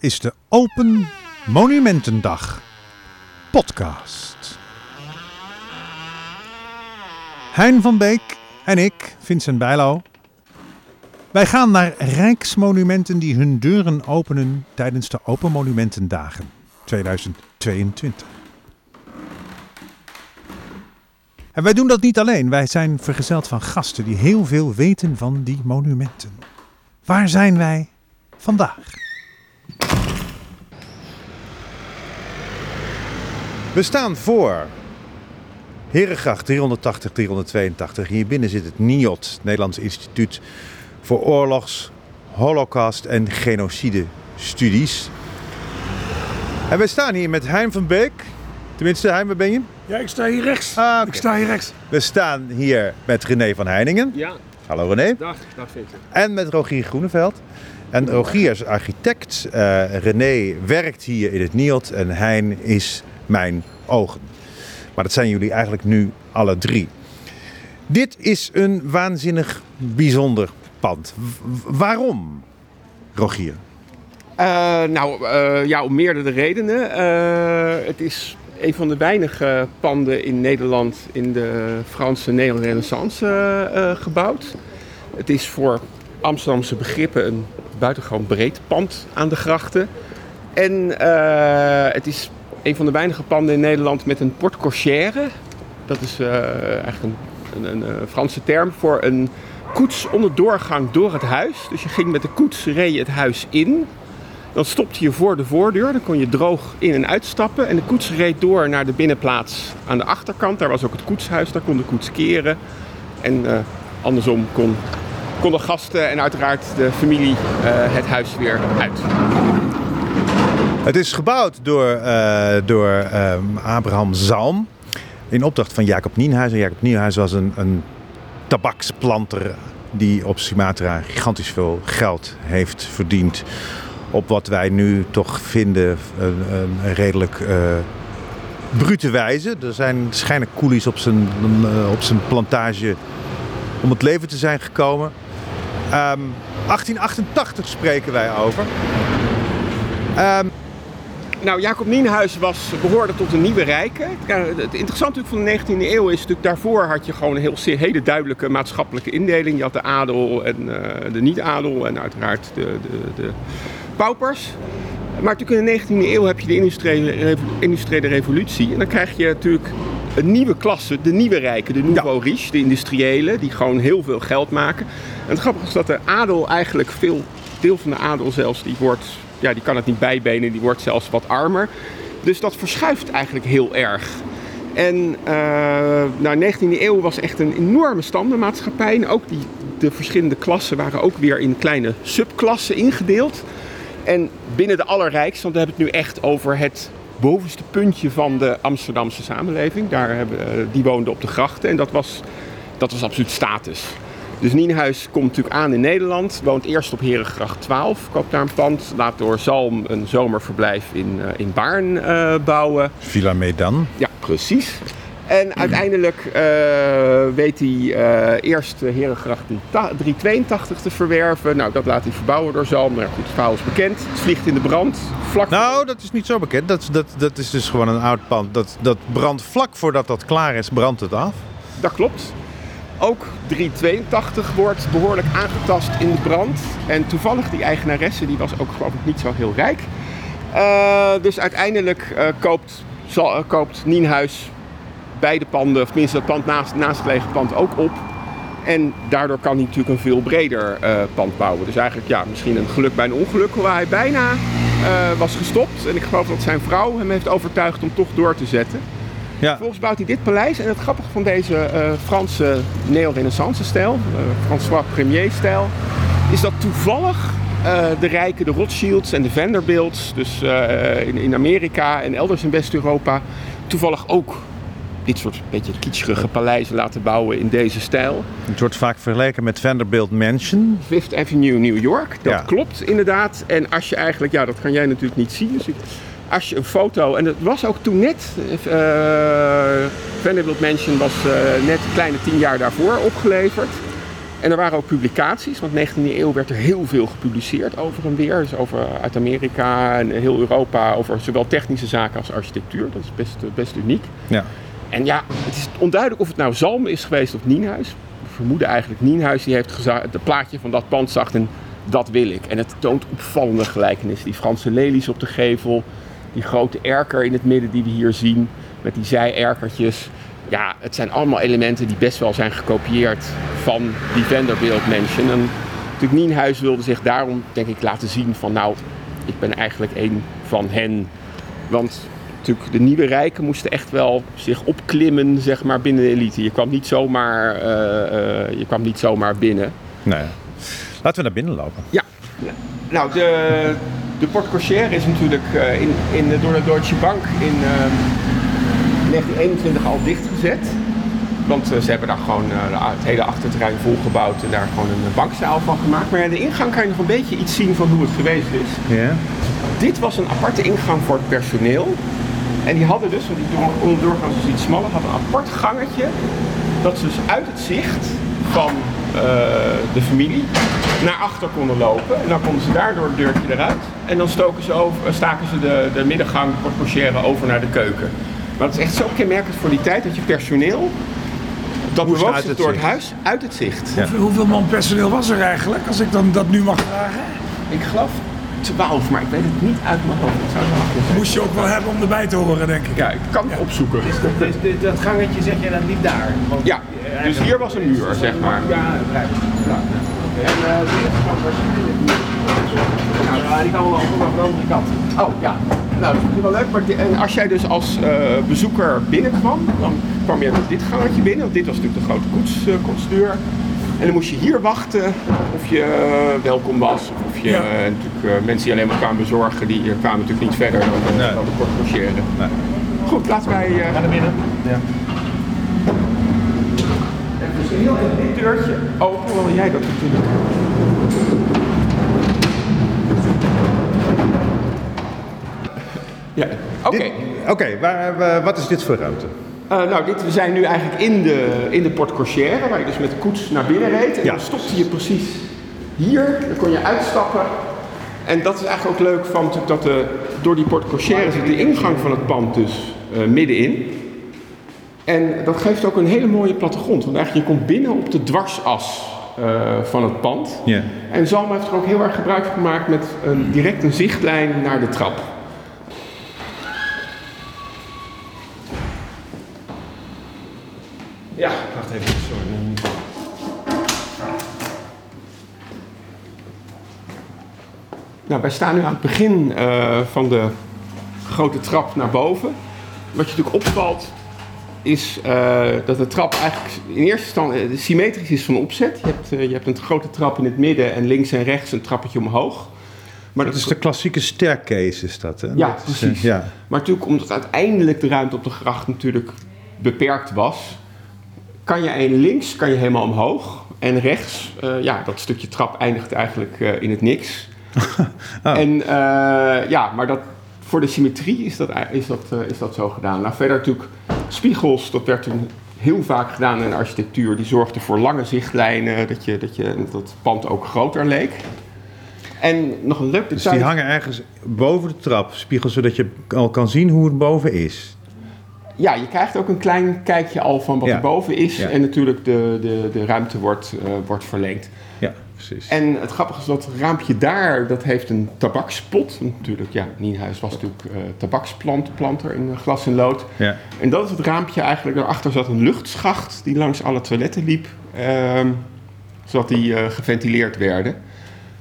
is de Open Monumentendag podcast. Hein van Beek en ik, Vincent Bijlo. Wij gaan naar rijksmonumenten die hun deuren openen tijdens de Open Monumentendagen 2022. En wij doen dat niet alleen. Wij zijn vergezeld van gasten die heel veel weten van die monumenten. Waar zijn wij vandaag? We staan voor Herengracht 380, 382. Hier binnen zit het NIOT, het Nederlands Instituut voor Oorlogs, Holocaust en Genocide Studies. En we staan hier met Hein van Beek. Tenminste, Hein, waar ben je? Ja, ik sta hier rechts. Ah. Ik sta hier rechts. We staan hier met René van Heiningen. Ja, Hallo René. dag, dag Vincent. En met Rogier Groeneveld. En Rogier is architect. eh, René werkt hier in het NIOT. En Hein is mijn ogen. Maar dat zijn jullie eigenlijk nu alle drie. Dit is een waanzinnig bijzonder pand. Waarom, Rogier? Eh, nou, eh, ja, om meerdere redenen. Eh, het is een van de weinige panden in Nederland in de Franse eh, gebouwd. Het is voor Amsterdamse begrippen een buitengewoon breed pand aan de grachten. En het is een van de weinige panden in Nederland met een porte cochère. Dat is eh, eigenlijk een, een, een, Franse term voor een koets onder doorgang door het huis. Dus je ging met de koets, reed je het huis in. Dan stopte je voor de voordeur, dan kon je droog in en uitstappen. En de koets reed door naar de binnenplaats aan de achterkant. Daar was ook het koetshuis, daar kon de koets keren. En eh, andersom kon, konden gasten en uiteraard de familie eh, het huis weer uit. Het is gebouwd door, eh, door ehm, Abraham Zalm. In opdracht van Jacob Nienhuis. En Jacob Nienhuis was een, een tabaksplanter die op Sumatra gigantisch veel geld heeft verdiend. Op wat wij nu toch vinden een, een redelijk eh, brute wijze. Er zijn schijnen koelies op zijn, eh, op zijn plantage om het leven te zijn gekomen. Ehm, 1888 spreken wij over. Ehm, Nou, Jacob Nienhuis was, behoorde tot de nieuwe rijken. Het interessante natuurlijk van de 19e eeuw is natuurlijk daarvoor had je gewoon een heel, hele duidelijke maatschappelijke indeling. Je had de adel en eh, de niet-adel en uiteraard de, de, de paupers. Maar natuurlijk in de 19e eeuw heb je de industriële, industriële revolutie. En dan krijg je natuurlijk een nieuwe klasse, de nieuwe rijken, de nouveau riche, de industriëlen, die gewoon heel veel geld maken. En het grappige is dat de adel eigenlijk veel, deel van de adel zelfs, die wordt, ja, die kan het niet bijbenen, die wordt zelfs wat armer. Dus dat verschuift eigenlijk heel erg. En eh nou, de 19e eeuw was echt een enorme standenmaatschappij. En ook die, de verschillende klassen waren ook weer in kleine subklassen ingedeeld. En binnen de allerrijkste, want we hebben het nu echt over het bovenste puntje van de Amsterdamse samenleving. Daar hebben, eh, die woonde op de grachten en dat was, dat was absoluut status. Dus Nienhuis komt natuurlijk aan in Nederland, woont eerst op Herengracht 12, koopt daar een pand, laat door Zalm een zomerverblijf in, eh, in Baarn eh, bouwen. Villa Medan. Ja, precies. En uiteindelijk eh, weet hij eh, eerst Herengracht 382 te verwerven. Nou, dat laat hij verbouwen door Zalm. Nou ja, goed, het verhaal is bekend. Het vliegt in de brand. Vlak Nou, dat is niet zo bekend. Dat, dat, dat is dus gewoon een oud pand. Dat, dat brandt vlak voordat dat klaar is, brandt het af. Dat klopt. Ook 382 wordt behoorlijk aangetast in de brand. En toevallig die eigenaresse, die was ook geloof niet zo heel rijk. Eh, dus uiteindelijk eh, koopt, eh, koopt Nienhuis beide panden, of tenminste dat pand naast, naastgelegen pand ook op. En daardoor kan hij natuurlijk een veel breder pand bouwen. Dus eigenlijk ja, misschien een geluk bij een ongeluk, waar hij bijna was gestopt. En ik geloof dat zijn vrouw hem heeft overtuigd om toch door te zetten. Ja. Vervolgens bouwt hij dit paleis. En het grappige van deze eh, Franse neo-renaissance-stijl, eh, François Premier-stijl, is dat toevallig eh, de rijken, de Rothschilds en de Vanderbilts, dus in, in Amerika en elders in West-Europa, toevallig ook dit soort beetje kitscherige paleizen laten bouwen in deze stijl. Het wordt vaak vergeleken met Vanderbilt Mansion. Fifth Avenue, New York. Dat Ja. klopt inderdaad. En als je eigenlijk, ja, dat kan jij natuurlijk niet zien. Dus als je een foto, en dat was ook toen net, eh Vanderbilt Mansion was eh, net een kleine tien jaar daarvoor opgeleverd. En er waren ook publicaties, want 19e eeuw werd er heel veel gepubliceerd over en weer. Dus over uit Amerika en heel Europa, over zowel technische zaken als architectuur. Dat is best, best uniek. Ja. En ja, het is onduidelijk of het nou Zalm is geweest of Nienhuis. We vermoeden eigenlijk Nienhuis, die heeft het plaatje van dat pand zag en dat wil ik. En het toont opvallende gelijkenissen. Die Franse lelies op de gevel, die grote erker in het midden die we hier zien, met die zijerkertjes. Ja, het zijn allemaal elementen die best wel zijn gekopieerd van die Vanderbilt Mansion. En natuurlijk Nienhuis wilde zich daarom, denk ik, laten zien van nou, ik ben eigenlijk een van hen. Want natuurlijk de nieuwe rijken moesten echt wel zich opklimmen zeg maar, binnen de elite. Je kwam niet zomaar, uh, uh, je kwam niet zomaar binnen. Nee. Laten we naar binnen lopen. Ja. Nou, de, de Porte Cochere is natuurlijk uh, in, in, door de Deutsche Bank in 1921 al dichtgezet. Want ze hebben daar gewoon het hele achterterrein volgebouwd en daar gewoon een bankzaal van gemaakt. Maar ja, de ingang kan je nog een beetje iets zien van hoe het geweest is. Ja. Dit was een aparte ingang voor het personeel. En die hadden dus, want die doorgaans dus iets smaller, hadden een apart gangetje. Dat ze dus uit het zicht van uh, de familie naar achter konden lopen. En dan konden ze daardoor het deurtje eruit. En dan stoken ze over, staken ze de, de middengang, porte over naar de keuken. Maar het is echt zo kenmerkend voor die tijd dat je personeel dat bewoog zich door het huis uit het zicht. Ja. Hoeveel man personeel was er eigenlijk, als ik dan dat nu mag vragen? Ik geloof 12, maar ik weet het niet uit mijn hoofd. Het zou wel Moest je ook wel hebben om erbij te horen, denk ik. Ja, ik kan het opzoeken. Is dat, is dit- dat gangetje zeg je dan niet daar? Want, Ja, dus hier was een muur, zeg maar. Ja, begrijp ik. Ja. En eerste kant was Nou, ja, die kan wel aan de andere kant. Oh ja, nou dat vind ik wel leuk. Maar en als jij dus als eh, bezoeker binnenkwam, dan kwam je met dit gangetje binnen. Want dit was natuurlijk de grote koets, eh, koetsdeur. En dan moest je hier wachten of je eh, welkom was. Of je, Ja. eh, natuurlijk, eh, mensen die alleen maar kwamen bezorgen, die kwamen natuurlijk niet verder dan, de- Nee. dan de porte cochere. Nee. Goed, laten wij eh, Ga naar binnen. Ja. even dus heel even dit deurtje open. Wil jij dat natuurlijk? Ja, oké. Oké, waar- waar- wat is dit voor ruimte? Eh, nou, dit, we zijn nu eigenlijk in de, in de Cochere, waar je dus met de koets naar binnen reed. En Ja. dan stopte je precies hier, dan kon je uitstappen. En dat is eigenlijk ook leuk van natuurlijk dat de, door die Porte Cochere zit de ingang van het pand dus eh, middenin. En dat geeft ook een hele mooie plattegrond, want eigenlijk je komt binnen op de dwarsas eh, van het pand. Ja. En Zalm heeft er ook heel erg gebruik van gemaakt met een, direct een zichtlijn naar de trap. Wacht even. Sorry. Nou, wij staan nu aan het begin eh, van de grote trap naar boven. Wat je natuurlijk opvalt is eh, dat de trap eigenlijk in eerste instantie eh, symmetrisch is van opzet. Je hebt, je hebt een grote trap in het midden en links en rechts een trappetje omhoog. Maar Dat is de klassieke staircase, is dat, hè? Ja, Dat is, precies. ja. Maar natuurlijk, omdat uiteindelijk de ruimte op de gracht natuurlijk beperkt was, kan je één links kan je helemaal omhoog. En rechts, eh, ja, dat stukje trap eindigt eigenlijk eh, in het niks. Oh. En eh, ja, maar dat, voor de symmetrie is dat, is, dat, is dat zo gedaan. Nou, verder natuurlijk spiegels, dat werd toen heel vaak gedaan in architectuur. Die zorgden voor lange zichtlijnen, dat, je, dat, je, dat pand ook groter leek. En nog een leuk Dus detail. die hangen ergens boven de trap, spiegels, zodat je al kan zien hoe het boven is. Ja, je krijgt ook een klein kijkje al van wat Ja. er boven is. Ja. En natuurlijk de, de, de ruimte wordt, eh, wordt verlengd. Ja, precies. En het grappige is dat het raampje daar, dat heeft een tabakspot. Natuurlijk, ja, Nienhuis was natuurlijk eh tabaksplanter in glas en lood. Ja. En dat is het raampje eigenlijk. Daarachter zat een luchtschacht die langs alle toiletten liep. ehm, zodat die eh, geventileerd werden.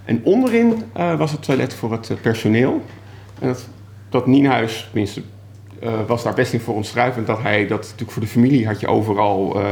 En onderin eh, was het toilet voor het eh, personeel. En dat, dat Nienhuis, tenminste, eh, was daar best in voor ontstruivend. Dat hij, dat natuurlijk voor de familie had je overal eh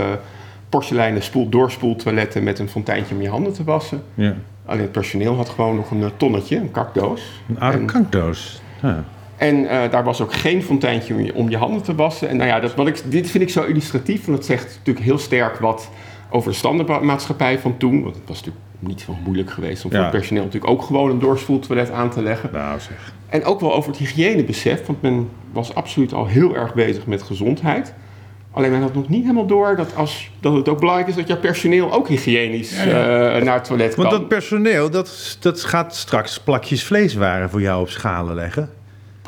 porseleinen spoel, doorspoeltoiletten met een fonteintje om je handen te wassen. ja. Alleen het personeel had gewoon nog een eh, tonnetje, een kakdoos. Een oude En- kankdoos. Ja. en daar was ook geen fonteintje om je, om je handen te wassen. En nou ja, dat, wat ik, dit vind ik zo illustratief, want het zegt natuurlijk heel sterk wat over de standaardmaatschappij van toen. Want het was natuurlijk niet zo moeilijk geweest om voor het personeel natuurlijk ook gewoon een doorspoeltoilet aan te leggen. Nou zeg. En ook wel over het hygiënebesef, want men was absoluut al heel erg bezig met gezondheid. Alleen men had nog niet helemaal door dat, als, dat het ook belangrijk is dat jouw personeel ook hygiënisch Ja, ja. eh, naar het toilet kan. Want dat personeel, dat, dat gaat straks plakjes vleeswaren voor jou op schalen leggen.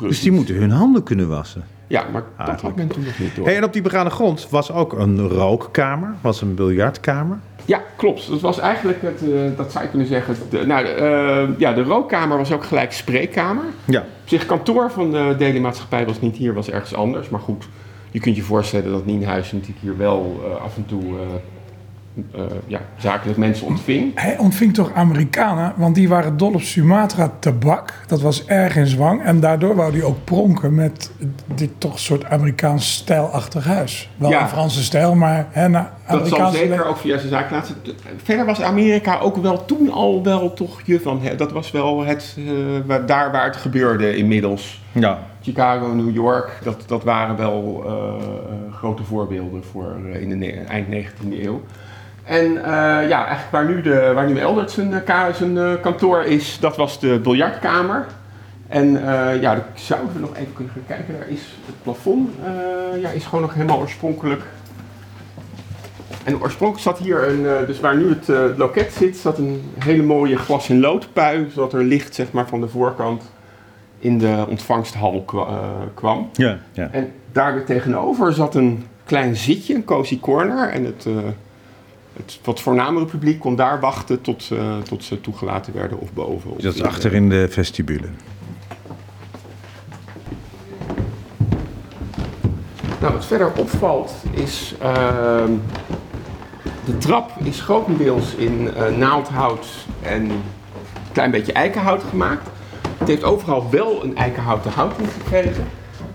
Dus die moeten hun handen kunnen wassen. Ja, maar dat had men toen nog niet door. Hey, en op die begane grond was ook een rookkamer, was een biljartkamer. Ja, klopt. Dat was eigenlijk het, eh, dat zou je kunnen zeggen. De, nou, eh, ja, de rookkamer was ook gelijk spreekkamer. Ja. Op zich, kantoor van de Daily-maatschappij was niet hier, was ergens anders. Maar goed, je kunt je voorstellen dat Nienhuis natuurlijk hier wel eh, af en toe ja, zakelijk mensen ontving. Hij ontving toch Amerikanen, want die waren dol op Sumatra tabak. Dat was erg in zwang. En daardoor wou hij ook pronken met dit toch soort Amerikaans stijlachtig huis. Wel Ja. een Franse stijl, maar hè, Dat zal zeker ook via zijn zaak laten. Verder was Amerika ook wel toen al wel toch je van. hè, Dat was wel het, eh, waar, daar waar het gebeurde inmiddels. Ja. Chicago, New York, dat, dat waren wel eh, eh, grote voorbeelden voor eh, in de eind 19e eeuw. En eh, ja, eigenlijk waar nu, de, waar nu Eldert zijn, eh, zijn eh, kantoor is, dat was de biljartkamer. En eh, ja, daar zouden we nog even kunnen gaan kijken. Daar is het plafond, ja, is gewoon nog helemaal oorspronkelijk. En oorspronkelijk zat hier, een, dus waar nu het loket zit, zat een hele mooie glas in loodpui, zodat er licht zeg maar, van de voorkant in de ontvangsthal kwa- kwam. Ja, ja. En daar weer tegenover zat een klein zitje, een cozy corner. En het, het wat voornamere publiek kon daar wachten tot, eh, tot ze toegelaten werden of boven. Of Dat is achter in de vestibule. Nou, wat verder opvalt is. ehm, de trap is grotendeels in eh, naaldhout en een klein beetje eikenhout gemaakt. Het heeft overal wel een eikenhouten houding gekregen.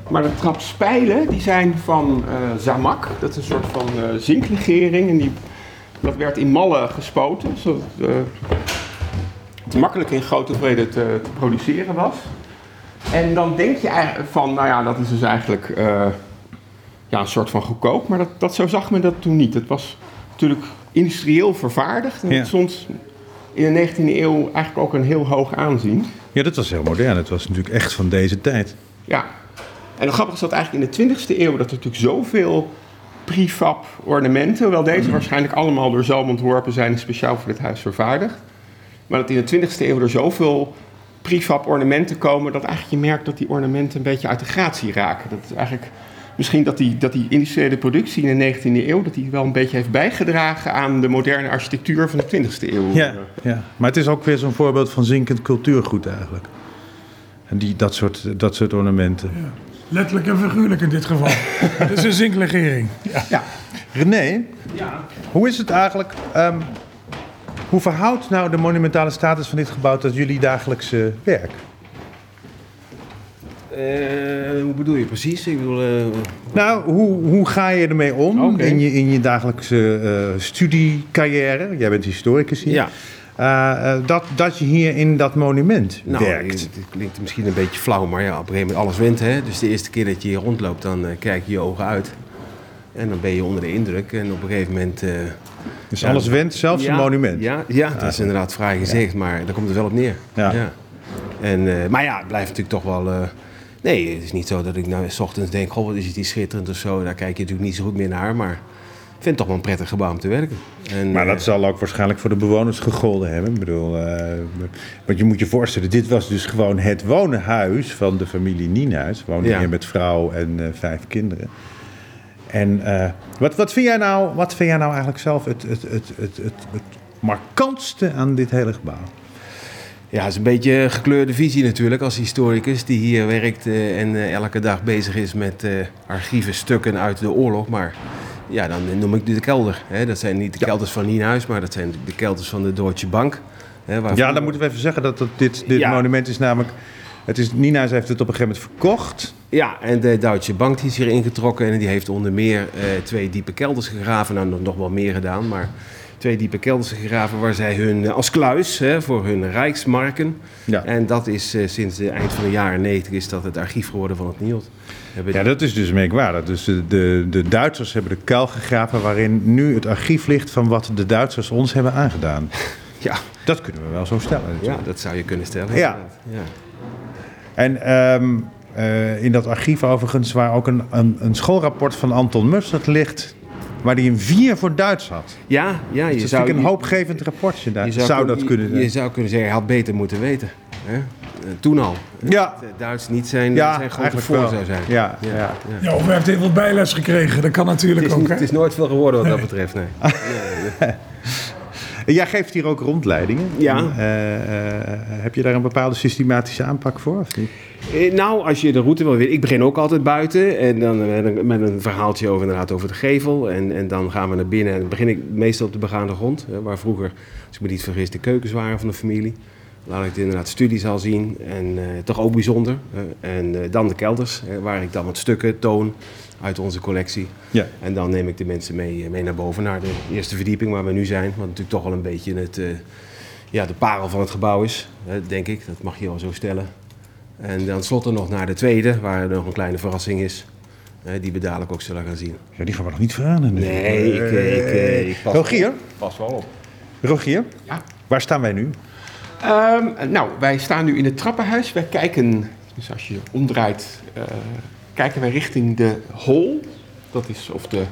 Maar de trapspijlen die zijn van eh, zamak. Dat is een soort van eh, zinklegering. En die, dat werd in mallen gespoten. Zodat eh, het makkelijk in grote hoeveelheden te, te produceren was. En dan denk je eigenlijk van, nou ja, dat is dus eigenlijk eh, ja, een soort van goedkoop. Maar dat, dat, zo zag men dat toen niet. Het was natuurlijk industrieel vervaardigd. En Ja. het stond in de 19e eeuw eigenlijk ook een heel hoog aanzien. Ja, dat was heel modern. Het was natuurlijk echt van deze tijd. Ja. En het grappige is dat eigenlijk in de 20e eeuw dat er natuurlijk zoveel prefab ornamenten, hoewel deze waarschijnlijk allemaal door Zalm ontworpen zijn en speciaal voor dit huis vervaardigd. Maar dat in de 20e eeuw er zoveel prefab ornamenten komen, dat eigenlijk je merkt dat die ornamenten een beetje uit de gratie raken. Dat is eigenlijk misschien dat die, dat die industriële productie in de 19e eeuw, dat die wel een beetje heeft bijgedragen aan de moderne architectuur van de 20e eeuw. Ja, ja. Maar het is ook weer zo'n voorbeeld van zinkend cultuurgoed eigenlijk. En die, dat, soort, dat soort ornamenten. Letterlijk en figuurlijk in dit geval. Het is een zinklegering. Ja. Ja. René, hoe is het eigenlijk... ehm, hoe verhoudt nou de monumentale status van dit gebouw tot jullie dagelijkse werk? Eh, hoe bedoel je precies? Ik bedoel, eh, Nou, hoe, hoe ga je ermee om in, je, in je dagelijkse eh studiecarrière? Jij bent historicus hier. ja, Eh, eh, dat, dat je hier in dat monument nou, werkt. Het, klinkt misschien een beetje flauw, maar ja, op een gegeven moment alles wint. Hè? Dus de eerste keer dat je hier rondloopt, dan eh, kijk je je ogen uit. En dan ben je onder de indruk. En op een gegeven moment... eh, dus ja, alles went, zelfs ja, een monument. Ja, ja dat is inderdaad vrij gezegd, maar daar komt het wel op neer. Ja. En, eh, maar ja, het blijft natuurlijk toch wel... eh, nee, het is niet zo dat ik nou s ochtends denk... Goh, wat is het hier schitterend of zo. Daar kijk je natuurlijk niet zo goed meer naar, maar... Ik vind het toch wel een prettig gebouw om te werken. En, Maar eh, dat zal ook waarschijnlijk voor de bewoners gegolden hebben. Ik bedoel, eh, want je moet je voorstellen, dit was dus gewoon het wonenhuis van de familie Nienhuis. Woonde Ja. hier met vrouw en eh, vijf kinderen. En eh, wat, wat, vind jij nou, wat vind jij nou eigenlijk zelf het, het, het, het, het, het markantste aan dit hele gebouw? Ja, het is een beetje een gekleurde visie natuurlijk als historicus die hier werkt eh, en eh, elke dag bezig is met eh, archieven, stukken uit de oorlog. Maar ja, dan noem ik de kelder. Hè. Dat zijn niet de kelders van Nienhuis, maar dat zijn de kelders van de Deutsche Bank. Hè, waar Ja, dan moeten we even zeggen dat, dit, dit Ja. monument is namelijk... Het is, Nienhuis heeft het op een gegeven moment verkocht. Ja, en de Duitse Bank die is hier ingetrokken en die heeft onder meer eh, twee diepe kelders gegraven. Nou, nog- nog wel meer gedaan, maar twee diepe kelders gegraven waar zij hun, eh, als kluis hè, voor hun rijksmarken. Ja. En dat is eh, sinds de eind van de jaren 90 is dat het archief geworden van het NIOD. Ja, dat is dus merkwaardig. Dus de, de, de Duitsers hebben de kuil gegraven waarin nu het archief ligt van wat de Duitsers ons hebben aangedaan. ja, Dat kunnen we wel zo stellen. ja, dat zou je kunnen stellen. Ja. ja. En ehm, Eh, in dat archief overigens, waar ook een, een, een schoolrapport van Anton Mustert ligt, waar hij een 4 voor Duits had. Ja, ja Het je is zou, natuurlijk een hoopgevend rapportje. Daar. je zou, dat kunnen zijn. je zou kunnen zeggen, hij had beter moeten weten. Hè? Eh, Toen al. Ja. Dat, eh, Duits niet zijn, ja, zijn grote eigenlijk voor wel. zou zijn. Ja, ja. ja. Ja, of hij heeft heel veel bijles gekregen. Dat kan Het, natuurlijk is, ook. hè? het is nooit veel geworden wat dat betreft, nee. En Jij geeft hier ook rondleidingen. Ja. Eh, eh, heb je daar een bepaalde systematische aanpak voor? Of niet? Eh, Nou, als je de route wil weten. Ik begin ook altijd buiten. En dan met een, met een verhaaltje over, inderdaad, over de gevel. En, en dan gaan we naar binnen. En dan begin ik meestal op de begaande grond. Hè, waar vroeger, als ik me niet vergis, de keukens waren van de familie. Laat ik inderdaad studies al zien. En eh, toch ook bijzonder. hè. en eh, dan de kelders. hè, waar ik dan wat stukken toon uit onze collectie. Ja. En dan neem ik de mensen mee, eh, mee naar boven. Naar de eerste verdieping waar we nu zijn. Wat natuurlijk toch wel een beetje het, eh, ja, de parel van het gebouw is. Hè, denk ik. Dat mag je wel zo stellen. En dan slotte nog naar de tweede, waar er nog een kleine verrassing is. hè, die we dadelijk ook zullen gaan zien. Ja, die gaan we nog niet verraden. Nee, ik, eh, ik, eh, ik pas, Rogier, pas wel op. Rogier, Ja. waar staan wij nu? Ehm, nou, wij staan nu in het trappenhuis. Wij kijken, dus als je omdraait, eh, kijken wij richting de hall. Dat is, of de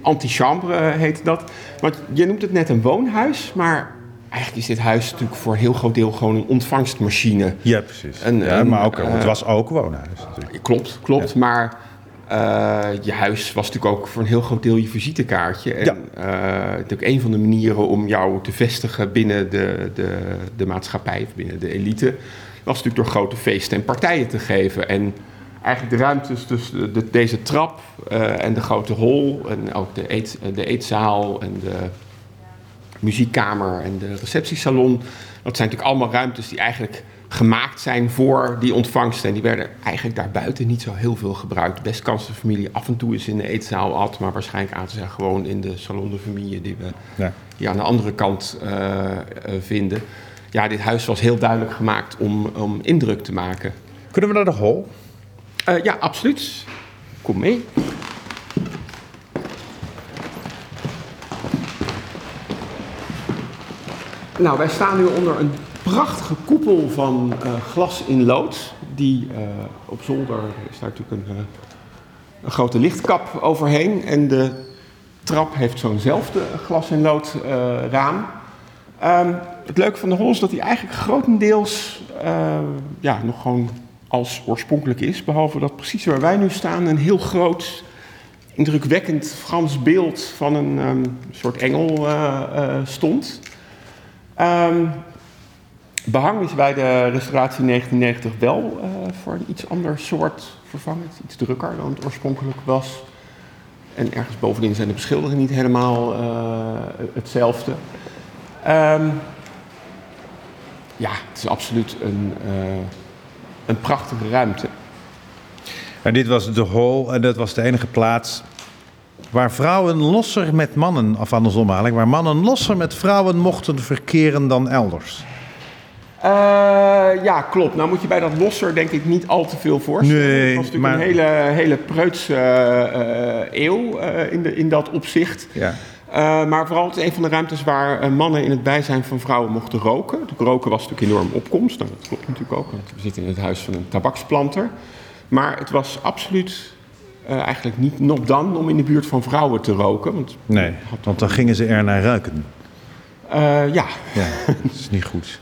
antichambre eh, heet dat. Want je noemt het net een woonhuis, maar eigenlijk is dit huis natuurlijk voor een heel groot deel gewoon een ontvangstmachine. Ja, precies. Een- ja, maar ook, eh, het was ook woonhuis natuurlijk. Klopt, klopt. Maar eh, je huis was natuurlijk ook voor een heel groot deel je visitekaartje. En Ja. eh, natuurlijk een van de manieren om jou te vestigen binnen de, de, de maatschappij, of binnen de elite, was natuurlijk door grote feesten en partijen te geven. En eigenlijk de ruimtes tussen de, deze trap eh, en de grote hall en ook de, eet, de eetzaal en de muziekkamer en de receptiesalon. Dat zijn natuurlijk allemaal ruimtes die eigenlijk gemaakt zijn voor die ontvangst. En die werden eigenlijk daarbuiten niet zo heel veel gebruikt. Best kans de familie af en toe eens in de eetzaal had, maar waarschijnlijk aan te zeggen gewoon in de salon de familie die we Ja. aan de andere kant eh, eh, vinden. Ja, dit huis was heel duidelijk gemaakt om, om indruk te maken. Kunnen we naar de hol? Eh, ja, absoluut. Kom mee. Nou, wij staan nu onder een prachtige koepel van eh, glas in lood. Die eh, op zolder is daar natuurlijk een, eh, een grote lichtkap overheen. En de trap heeft zo'nzelfde glas in lood raam. Ehm, het leuke van de hol is dat hij eigenlijk grotendeels ja, nog gewoon als oorspronkelijk is. Behalve dat precies waar wij nu staan een heel groot, indrukwekkend Frans beeld van een ehm, soort engel stond. Ehm, behang is bij de restauratie in 1990 wel eh, voor een iets ander soort vervangen. Iets drukker dan het oorspronkelijk was. En ergens bovenin zijn de beschilderingen niet helemaal eh, hetzelfde. Ehm, ja, het is absoluut een, eh, een prachtige ruimte. En dit was de hol en dat was de enige plaats waar vrouwen losser met mannen, of andersom eigenlijk, waar mannen losser met vrouwen mochten verkeren dan elders. Eh, ja, klopt. Nou moet je bij dat losser denk ik niet al te veel voorstellen. Nee, het was natuurlijk maar- een hele, hele preutse eh, eeuw eh, in, de, in dat opzicht. Ja. Maar vooral het is een van de ruimtes waar mannen in het bijzijn van vrouwen mochten roken. De roken was natuurlijk enorm opkomst. Nou, dat klopt natuurlijk ook, want we zitten in het huis van een tabaksplanter. Maar het was absoluut eigenlijk niet not dan om in de buurt van vrouwen te roken. Want Nee, want dan gingen ze er naar ruiken. ja, Ja, dat is niet goed.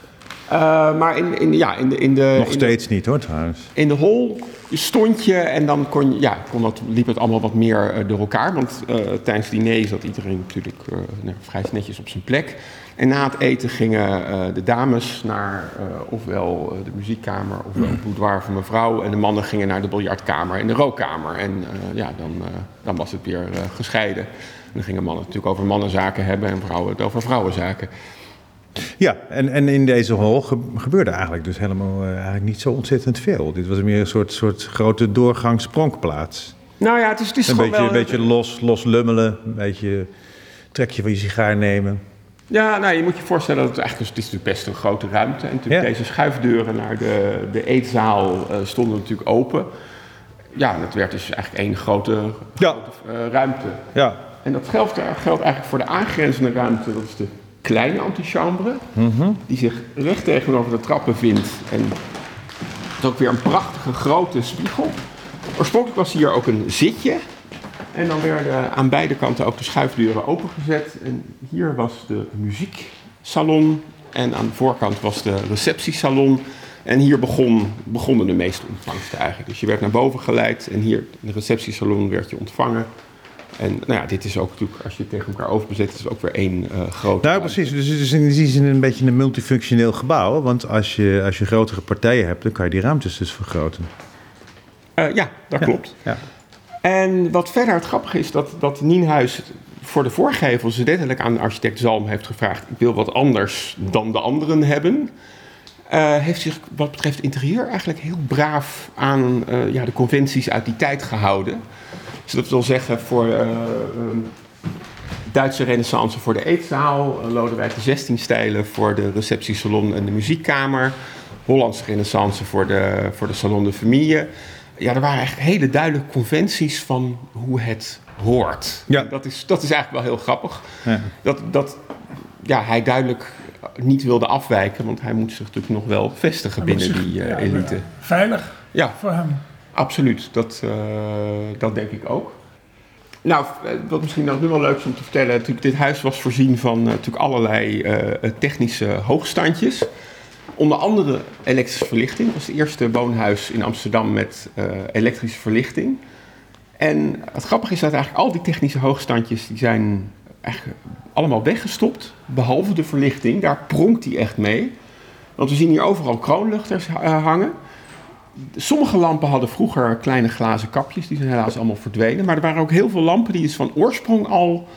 Eh, maar in, in, ja, in de, in de, Nog in de- steeds niet hoor trouwens. In de hol stond je en dan kon, ja, kon dat, liep het allemaal wat meer eh, door elkaar. Want eh, tijdens het diner zat iedereen natuurlijk nou, vrij netjes op zijn plek. En na het eten gingen de dames naar ofwel de muziekkamer ofwel het boudoir van mevrouw. En de mannen gingen naar de biljartkamer en de rookkamer. En ja, dan, dan was het weer gescheiden. En dan gingen mannen natuurlijk over mannenzaken hebben en vrouwen het over vrouwenzaken. Ja, en, en in deze hol ge- gebeurde eigenlijk dus helemaal eh, eigenlijk niet zo ontzettend veel. Dit was meer een soort, soort grote doorgangspronkplaats. Nou ja, het is, het is Een beetje, wel... een beetje los, los lummelen, een beetje trekje van je sigaar nemen. Ja, nou, je moet je voorstellen dat het eigenlijk, het is natuurlijk best een grote ruimte. En natuurlijk Ja. deze schuifdeuren naar de, de eetzaal eh, stonden natuurlijk open. Ja, het werd dus eigenlijk één grote, Ja. grote eh, ruimte. Ja, En dat geldt, geldt eigenlijk voor de aangrenzende ruimte. Dat is de kleine antichambre, die zich recht tegenover de trap bevindt. En is ook weer een prachtige grote spiegel. Oorspronkelijk was hier ook een zitje. En dan werden aan beide kanten ook de schuifdeuren opengezet. En hier was de muzieksalon. En aan de voorkant was de receptiesalon. En hier begon, begonnen de meeste ontvangsten eigenlijk. Dus je werd naar boven geleid en hier in de receptiesalon werd je ontvangen. En nou ja, dit is ook natuurlijk, als je het tegen elkaar overbezet, is het ook weer één uh, grote. Nou, precies. Dus het is in die zin een beetje een multifunctioneel gebouw. Want als je, als je grotere partijen hebt, dan kan je die ruimtes dus vergroten. Uh, ja, dat klopt. Ja. En wat verder het grappige is, dat, dat Nienhuis voor de voorgevels letterlijk aan architect Zalm heeft gevraagd: ik wil wat anders dan de anderen hebben. Uh, heeft zich wat betreft interieur eigenlijk heel braaf aan ja, de conventies uit die tijd gehouden. Dus dat wil zeggen voor uh, Duitse renaissance voor de eetzaal, Lodewijk de 16 stijlen voor de receptiesalon en de muziekkamer, Hollandse renaissance voor de, voor de salon de familie. Ja, er waren eigenlijk hele duidelijke conventies van hoe het hoort. Ja. Dat, is, dat is eigenlijk wel heel grappig. Ja. Dat, dat ja, hij duidelijk niet wilde afwijken, want hij moet zich natuurlijk nog wel vestigen binnen die uh, elite. Veilig ja. voor hem. Absoluut, dat, uh, dat denk ik ook. Nou, eh, wat misschien nog nu wel leuk is om te vertellen, natuurlijk, dit huis was voorzien van uh, natuurlijk allerlei technische hoogstandjes. Onder andere elektrische verlichting. Het was het eerste woonhuis in Amsterdam met elektrische verlichting. En het grappige is dat eigenlijk al die technische hoogstandjes die zijn eigenlijk allemaal weggestopt, behalve de verlichting. Daar pronkt hij echt mee. Want we zien hier overal kroonluchters eh, hangen. Sommige lampen hadden vroeger kleine glazen kapjes, die zijn helaas allemaal verdwenen. Maar er waren ook heel veel lampen die dus van oorsprong al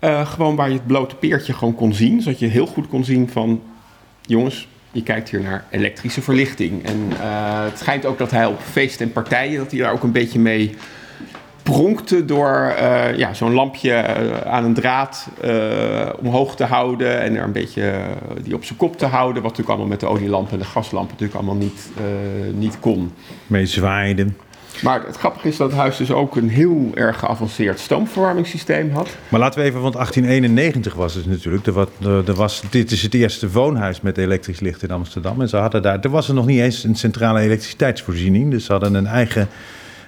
uh, gewoon waar je het blote peertje gewoon kon zien. Zodat je heel goed kon zien van, jongens, je kijkt hier naar elektrische verlichting. En uh, het schijnt ook dat hij op feesten en partijen, dat hij daar ook een beetje mee pronkte door uh, ja, zo'n lampje uh, aan een draad uh, omhoog te houden en er een beetje die op zijn kop te houden. Wat natuurlijk allemaal met de olielampen en de gaslampen natuurlijk allemaal niet, niet kon. Mee zwaaiden. Maar het grappige is dat het huis dus ook een heel erg geavanceerd stoomverwarmingssysteem had. Maar laten we even, want 1891 was het natuurlijk. Er was, er was, dit is het eerste woonhuis met elektrisch licht in Amsterdam. En ze hadden daar, er was er nog niet eens een centrale elektriciteitsvoorziening. Dus ze hadden een eigen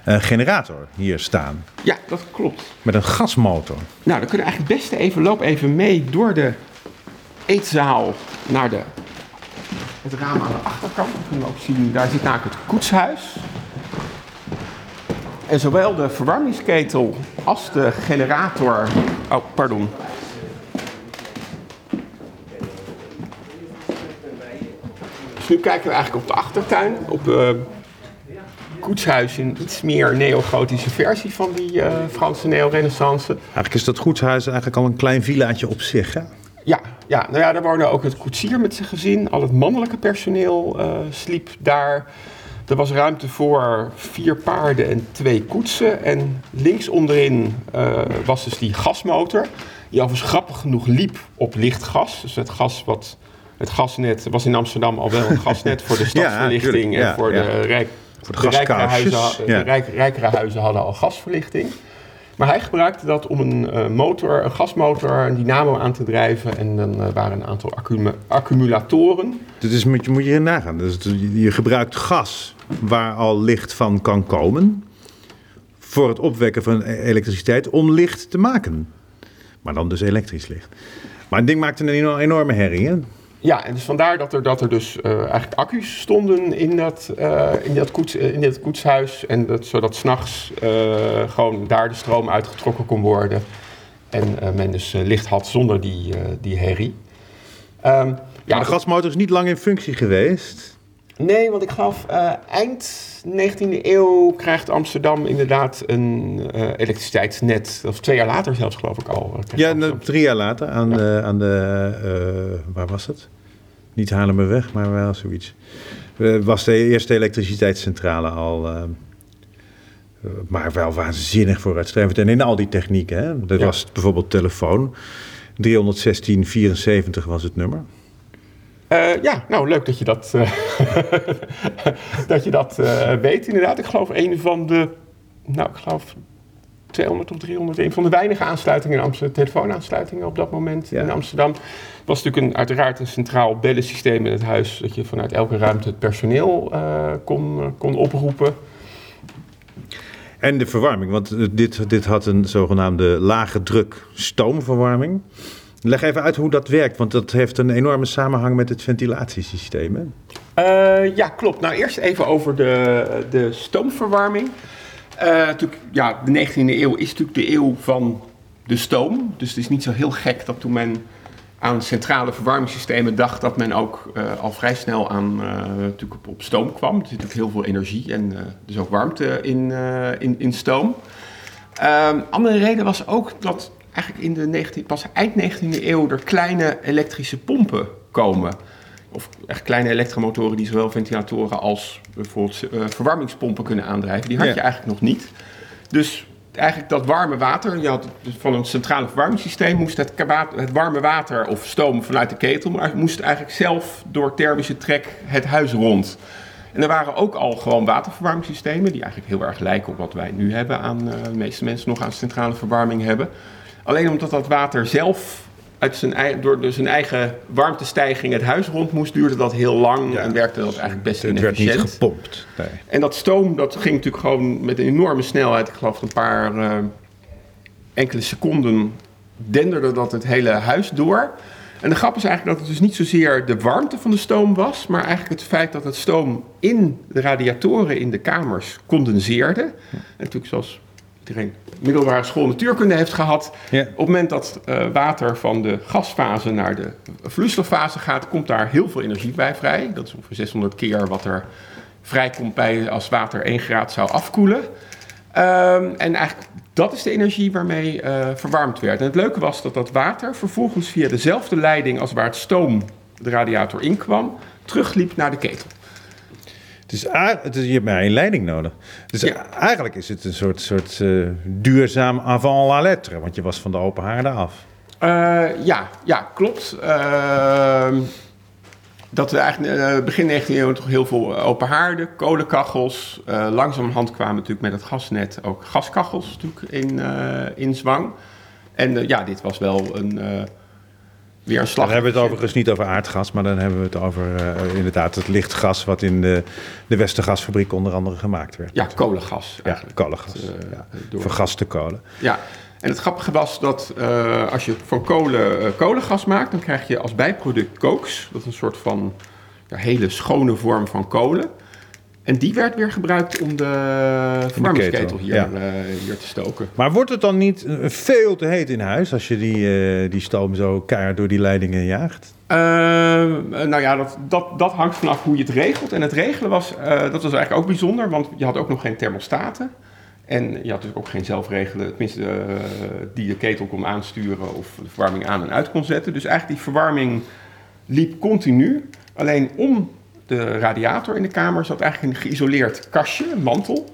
generator hier staan. Ja, dat klopt. Met een gasmotor. Nou, dan kunnen we eigenlijk het beste even, loop even mee door de eetzaal naar de, het raam aan de achterkant. Dan kunnen we ook zien, daar zit namelijk het koetshuis. En zowel de verwarmingsketel als de generator... Oh, pardon. Dus nu kijken we eigenlijk op de achtertuin, op... Uh, koetshuis een iets meer neogotische versie van die uh, Franse neo-renaissance. Eigenlijk is dat goedshuis eigenlijk al een klein villaatje op zich, hè? Ja, ja, nou ja, daar woonde ook het koetsier met zijn gezin. Al het mannelijke personeel uh, sliep daar. Er was ruimte voor vier paarden en twee koetsen. En links onderin uh, was dus die gasmotor. Die overigens grappig genoeg liep op lichtgas. Dus het gas wat... Het gasnet was in Amsterdam al wel een gasnet voor de stadsverlichting ja, en voor ja. de rijk, voor de, de rijkere, huizen, de rijk, rijkere huizen hadden al gasverlichting. Maar hij gebruikte dat om een uh, motor, een gasmotor, een dynamo aan te drijven. En dan uh, waren een aantal accum accumulatoren. Dus moet je, moet je nagaan. Dus je gebruikt gas waar al licht van kan komen. Voor het opwekken van e-, elektriciteit om licht te maken. Maar dan dus elektrisch licht. Maar het ding maakte een enorme herrie. Hè? Ja, en dus vandaar dat er, dat er dus uh, eigenlijk accu's stonden in dat, uh, in dat, koets, uh, in dat koetshuis. En dat, zodat s'nachts gewoon daar de stroom uitgetrokken kon worden. En men dus licht had zonder die, die herrie. Um, ja, de gasmotor is niet lang in functie geweest. Nee, want ik geloof eind 19e eeuw krijgt Amsterdam inderdaad een elektriciteitsnet. Of twee jaar later zelfs, geloof ik al. Ja, drie jaar later aan, ja. de, aan de. waar was het? Niet weg, maar wel zoiets. Was de eerste elektriciteitscentrale al. Uh, maar wel waanzinnig vooruitstrevend. En in al die technieken. Hè? Dat ja. was bijvoorbeeld telefoon. 31674 was het nummer. Uh, ja, nou leuk dat je dat, dat, je dat weet inderdaad. Ik geloof een van de, nou ik geloof 200 of 300, een van de weinige aansluitingen in Amsterdam, telefoonaansluitingen op dat moment Ja. in Amsterdam. Het was natuurlijk een, uiteraard een centraal bellensysteem in het huis, dat je vanuit elke ruimte het personeel eh, kon, kon oproepen. En de verwarming, want eh, dit, dit had een zogenaamde lage druk stoomverwarming. Leg even uit hoe dat werkt, want dat heeft een enorme samenhang met het ventilatiesysteem. Hè? Eh, ja, klopt. Nou, eerst even over de, de stoomverwarming. Natuurlijk, ja, de 19e eeuw is natuurlijk de eeuw van de stoom. Dus het is niet zo heel gek dat toen men aan centrale verwarmingssystemen dacht, dat men ook eh, al vrij snel aan, natuurlijk op, op stoom kwam. Er zit natuurlijk heel veel energie en dus ook warmte in, in, in stoom. Een andere reden was ook dat eigenlijk in de 19, pas eind 19e eeuw er kleine elektrische pompen komen. Of echt kleine elektromotoren die zowel ventilatoren als bijvoorbeeld eh, verwarmingspompen kunnen aandrijven. Die had Ja. je eigenlijk nog niet. Dus eigenlijk dat warme water, je had van een centrale verwarmingssysteem moest het, het warme water of stoom vanuit de ketel, maar moest eigenlijk zelf door thermische trek het huis rond. En er waren ook al gewoon waterverwarmingssystemen, die eigenlijk heel erg lijken op wat wij nu hebben aan, eh, de meeste mensen nog aan centrale verwarming hebben. Alleen omdat dat water zelf uit zijn, door de- zijn eigen warmtestijging het huis rond moest, duurde dat heel lang en werkte dat eigenlijk best Het werd inefficiënt. niet gepompt. Nee. En dat stoom, dat ging natuurlijk gewoon met een enorme snelheid. Ik geloof een paar eh, enkele seconden denderde dat het hele huis door. En de grap is eigenlijk dat het dus niet zozeer de warmte van de stoom was, maar eigenlijk het feit dat het stoom in de radiatoren in de kamers condenseerde. En natuurlijk zoals iedereen middelbare school natuurkunde heeft gehad, Ja. op het moment dat eh, water van de gasfase naar de vloeistoffase gaat, komt daar heel veel energie bij vrij. Dat is ongeveer 600 keer wat er vrijkomt bij als water 1 graad zou afkoelen. Ehm, en eigenlijk dat is de energie waarmee eh, verwarmd werd. En het leuke was dat dat water vervolgens via dezelfde leiding als waar het stoom de radiator inkwam, terugliep naar de ketel. Het is, a- het is, je hebt maar één leiding nodig. Dus Ja. eigenlijk is het een soort, soort eh, duurzaam avant la lettre, want je was van de open haarden af. Eh, ja, ja, klopt. Ehm, dat we eigenlijk eh, begin 19e eeuw toch heel veel open haarden, kolenkachels. Langzamerhand kwamen natuurlijk met het gasnet ook gaskachels natuurlijk in, in zwang. En ja, dit was wel een, weer een slag. Dan hebben we het overigens niet over aardgas, maar dan hebben we het over eh, inderdaad het lichtgas wat in de, de Westergasfabriek onder andere gemaakt werd. Ja, kolengas Ja, kolengas. Eh, ja. door- Vergaste kolen. Ja, en het grappige was dat eh, als je van kolen kolengas maakt, dan krijg je als bijproduct kooks. Dat is een soort van ja, hele schone vorm van kolen. En die werd weer gebruikt om de verwarmingsketel ketel, hier, ja. eh, hier te stoken. Maar wordt het dan niet eh, veel te heet in huis als je die, eh, die stoom zo keihard door die leidingen jaagt? Eh, nou ja, dat, dat, dat hangt vanaf hoe je het regelt. En het regelen was, dat was eigenlijk ook bijzonder, want je had ook nog geen thermostaten. En je had natuurlijk ook geen zelfregelen, tenminste, die de ketel kon aansturen of de verwarming aan en uit kon zetten. Dus eigenlijk die verwarming liep continu. Alleen om de radiator in de kamer zat eigenlijk een geïsoleerd kastje, een mantel.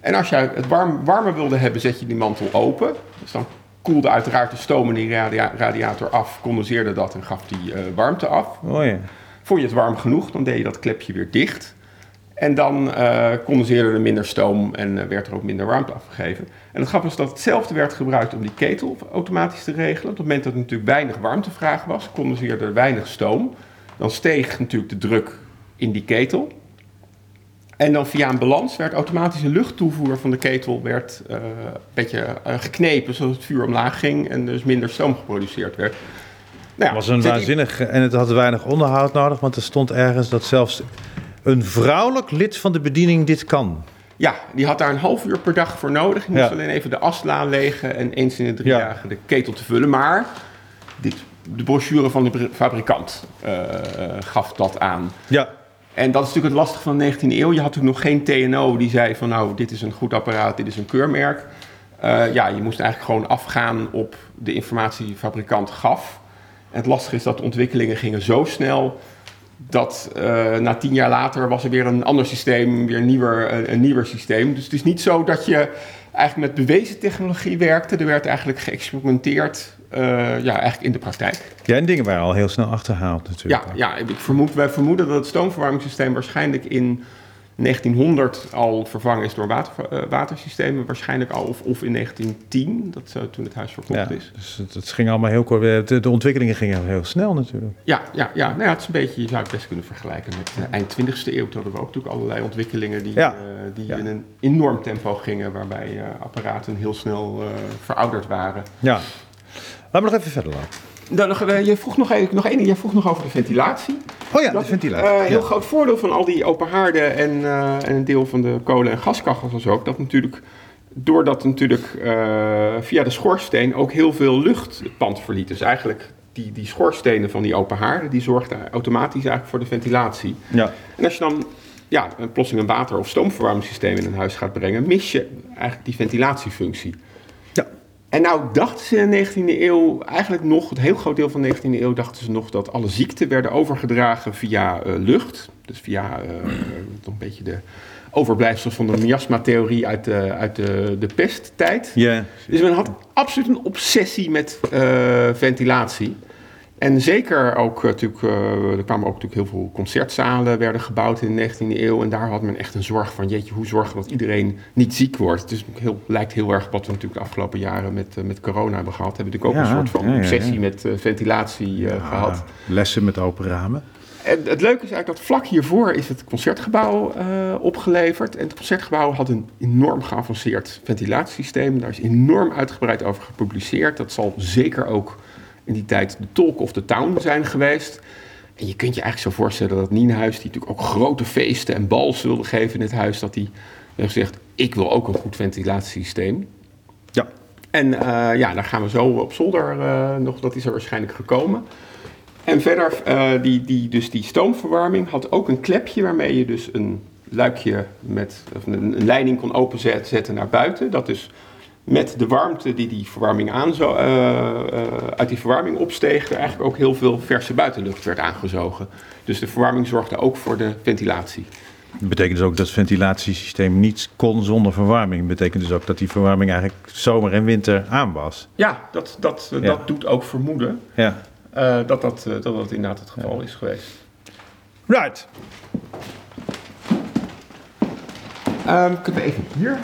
En als je het warm, warmer wilde hebben, zet je die mantel open. Dus dan koelde uiteraard de stoom in die radia- radiator af, condenseerde dat en gaf die eh, warmte af. Oh ja. Vond je het warm genoeg, dan deed je dat klepje weer dicht. En dan eh condenseerde er minder stoom en eh, werd er ook minder warmte afgegeven. En het grappige is dat hetzelfde werd gebruikt om die ketel automatisch te regelen. Op het moment dat er natuurlijk weinig warmtevraag was, condenseerde er weinig stoom. Dan steeg natuurlijk de druk in die ketel. En dan via een balans werd automatisch de luchttoevoer van de ketel werd, eh, een beetje eh, geknepen, zodat het vuur omlaag ging en dus minder stoom geproduceerd werd. Nou ja, was een die- waanzinnig. En het had weinig onderhoud nodig, want er stond ergens dat zelfs een vrouwelijk lid van de bediening dit kan. Ja, die had daar een half uur per dag voor nodig. Je moest Ja. alleen even de asla legen en eens in de drie Ja. dagen de ketel te vullen. Maar dit, de brochure van de br- fabrikant eh, gaf dat aan. Ja. En dat is natuurlijk het lastige van de 19e eeuw. Je had natuurlijk nog geen TNO die zei van nou, dit is een goed apparaat, dit is een keurmerk. Eh, ja, je moest eigenlijk gewoon afgaan op de informatie die de fabrikant gaf. Het lastige is dat de ontwikkelingen gingen zo snel dat eh, na tien jaar later was er weer een ander systeem, weer een nieuwer, een, een nieuwer systeem. Dus het is niet zo dat je eigenlijk met bewezen technologie werkte. Er werd eigenlijk geëxperimenteerd, eh, ja, eigenlijk in de praktijk. ja, en dingen waren al heel snel achterhaald Ja, natuurlijk. ja ik vermoed, wij vermoeden dat het stoomverwarmingssysteem waarschijnlijk in 1900 al vervangen is door water, uh, watersystemen, waarschijnlijk al, of, of in 1910, dat, uh, toen het huis verkocht Ja, is. dus het, het ging allemaal heel kort. De, de ontwikkelingen gingen heel snel natuurlijk. Ja, ja, ja. Nou ja, het is een beetje, je zou het best kunnen vergelijken met de eind 20e eeuw. Toen hadden we ook natuurlijk allerlei ontwikkelingen die, Ja. eh, die Ja. in een enorm tempo gingen, waarbij eh, apparaten heel snel eh, verouderd waren. Ja. Laten we nog even verder lopen. Dan nog, eh, je vroeg nog, even, nog één ding, je vroeg nog over de ventilatie. Oh ja, Dat de. Een heel Ja. groot voordeel van al die open haarden en, eh, en een deel van de kolen- en gaskachels was ook dat natuurlijk, doordat natuurlijk eh, via de schoorsteen ook heel veel lucht het pand verliet. Dus eigenlijk die, die schoorstenen van die open haarden, die zorgden automatisch eigenlijk voor de ventilatie. Ja. En als je dan ja, een plotseling een water- of stoomverwarmingssysteem in een huis gaat brengen, mis je eigenlijk die ventilatiefunctie. En nou dachten ze in de 19e eeuw, eigenlijk nog, het heel groot deel van de 19e eeuw, dachten ze nog dat alle ziekten werden overgedragen via eh, lucht. Dus via eh, toch een beetje de overblijfsels van de miasma-theorie uit, de, uit de, de pesttijd. Ja. Dus men had absoluut een obsessie met eh, ventilatie. En zeker ook, eh, natuurlijk, eh, er kwamen ook natuurlijk heel veel concertzalen werden gebouwd in de 19e eeuw. En daar had men echt een zorg van, jeetje, hoe zorgen we dat iedereen niet ziek wordt? Het natuurlijk heel, lijkt heel erg wat we natuurlijk de afgelopen jaren met, eh, met corona hebben gehad. We hebben natuurlijk ook Ja, een soort van obsessie ja. met ventilatie eh, gehad. Lessen met open ramen. En het leuke is eigenlijk dat vlak hiervoor is het concertgebouw opgeleverd. En het concertgebouw had een enorm geavanceerd ventilatiesysteem. Daar is enorm uitgebreid over gepubliceerd. Dat zal zeker ook in die tijd de talk of the town zijn geweest. En je kunt je eigenlijk zo voorstellen dat Nienhuis, die natuurlijk ook grote feesten en bals wilde geven in het huis, dat hij heeft gezegd, ik wil ook een goed ventilatiesysteem. Ja. En eh, ja, daar gaan we zo op zolder eh, nog, dat is er waarschijnlijk gekomen. En verder, eh, die, die, dus die stoomverwarming had ook een klepje waarmee je dus een luikje met of een, een leiding kon openzetten naar buiten. Dat dus met de warmte die die verwarming aan zo, eh, eh, uit die verwarming opsteeg, er eigenlijk ook heel veel verse buitenlucht werd aangezogen. Dus de verwarming zorgde ook voor de ventilatie. Dat betekent dus ook dat het ventilatiesysteem niet kon zonder verwarming. Dat betekent dus ook dat die verwarming eigenlijk zomer en winter aan was. Ja, dat, dat, Ja. dat doet ook vermoeden Ja. eh, dat, dat, dat dat inderdaad het geval is geweest. Right. Ehm kunnen we even hier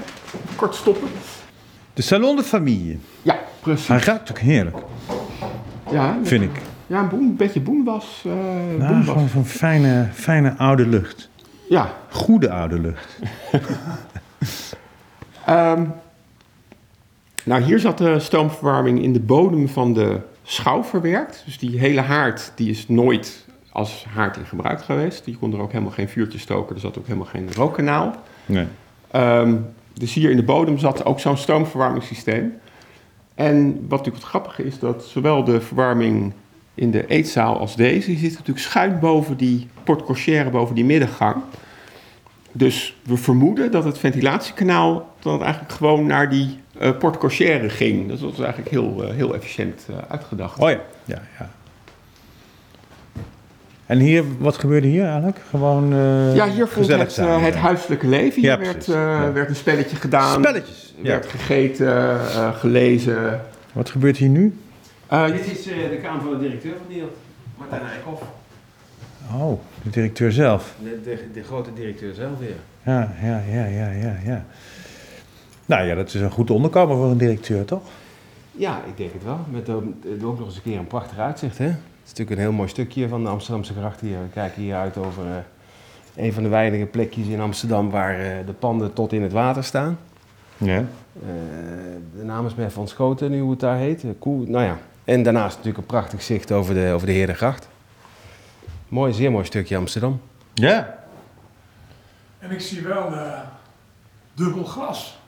kort stoppen? De salon de famille. Ja, precies. Hij ruikt ook heerlijk, Ja, vind ik. Ja, een, boen, een beetje boenwas. eh Nou, gewoon van fijne, fijne oude lucht. Ja. Goede oude lucht. ehm, nou, hier zat de stoomverwarming in de bodem van de schouw verwerkt. Dus die hele haard die is nooit als haard in gebruik geweest. Die kon er ook helemaal geen vuurtje stoken. Er zat ook helemaal geen rookkanaal. Nee. Ehm, dus hier in de bodem zat ook zo'n stoomverwarmingssysteem. En wat natuurlijk het grappige is, dat zowel de verwarming in de eetzaal als deze, die zit natuurlijk schuin boven die porte boven die middengang. Dus we vermoeden dat het ventilatiekanaal dan eigenlijk gewoon naar die eh porte ging. Dus dat was eigenlijk heel, eh, heel efficiënt eh, uitgedacht. Oh ja. Ja, ja. En hier, wat gebeurde hier eigenlijk? Gewoon eh Ja, hier vond het, zijn, eh, het huiselijke leven. Hier Ja, werd, eh, Ja. werd een spelletje gedaan. Spelletjes. Ja. werd gegeten, eh, gelezen. Wat gebeurt hier nu? Eh, Dit is eh, de kamer van de directeur van Niel, Martijn Eikhoff. Oh, de directeur zelf. De, de, de grote directeur zelf weer. Ja, ja, ja, ja, ja, ja. Nou ja, dat is een goed onderkomen voor een directeur, toch? Ja, ik denk het wel. Met ook, ook nog eens een keer een prachtig uitzicht. Hè? Het is natuurlijk een heel mooi stukje van de Amsterdamse gracht hier. We kijken hier uit over eh, een van de weinige plekjes in Amsterdam waar eh, de panden tot in het water staan. Ja. Eh, de naam is me even ontschoten nu hoe het daar heet. Koe, nou ja. En daarnaast natuurlijk een prachtig zicht over de, over de Heerdengracht. Mooi, zeer mooi stukje Amsterdam. Ja. En ik zie wel dubbel glas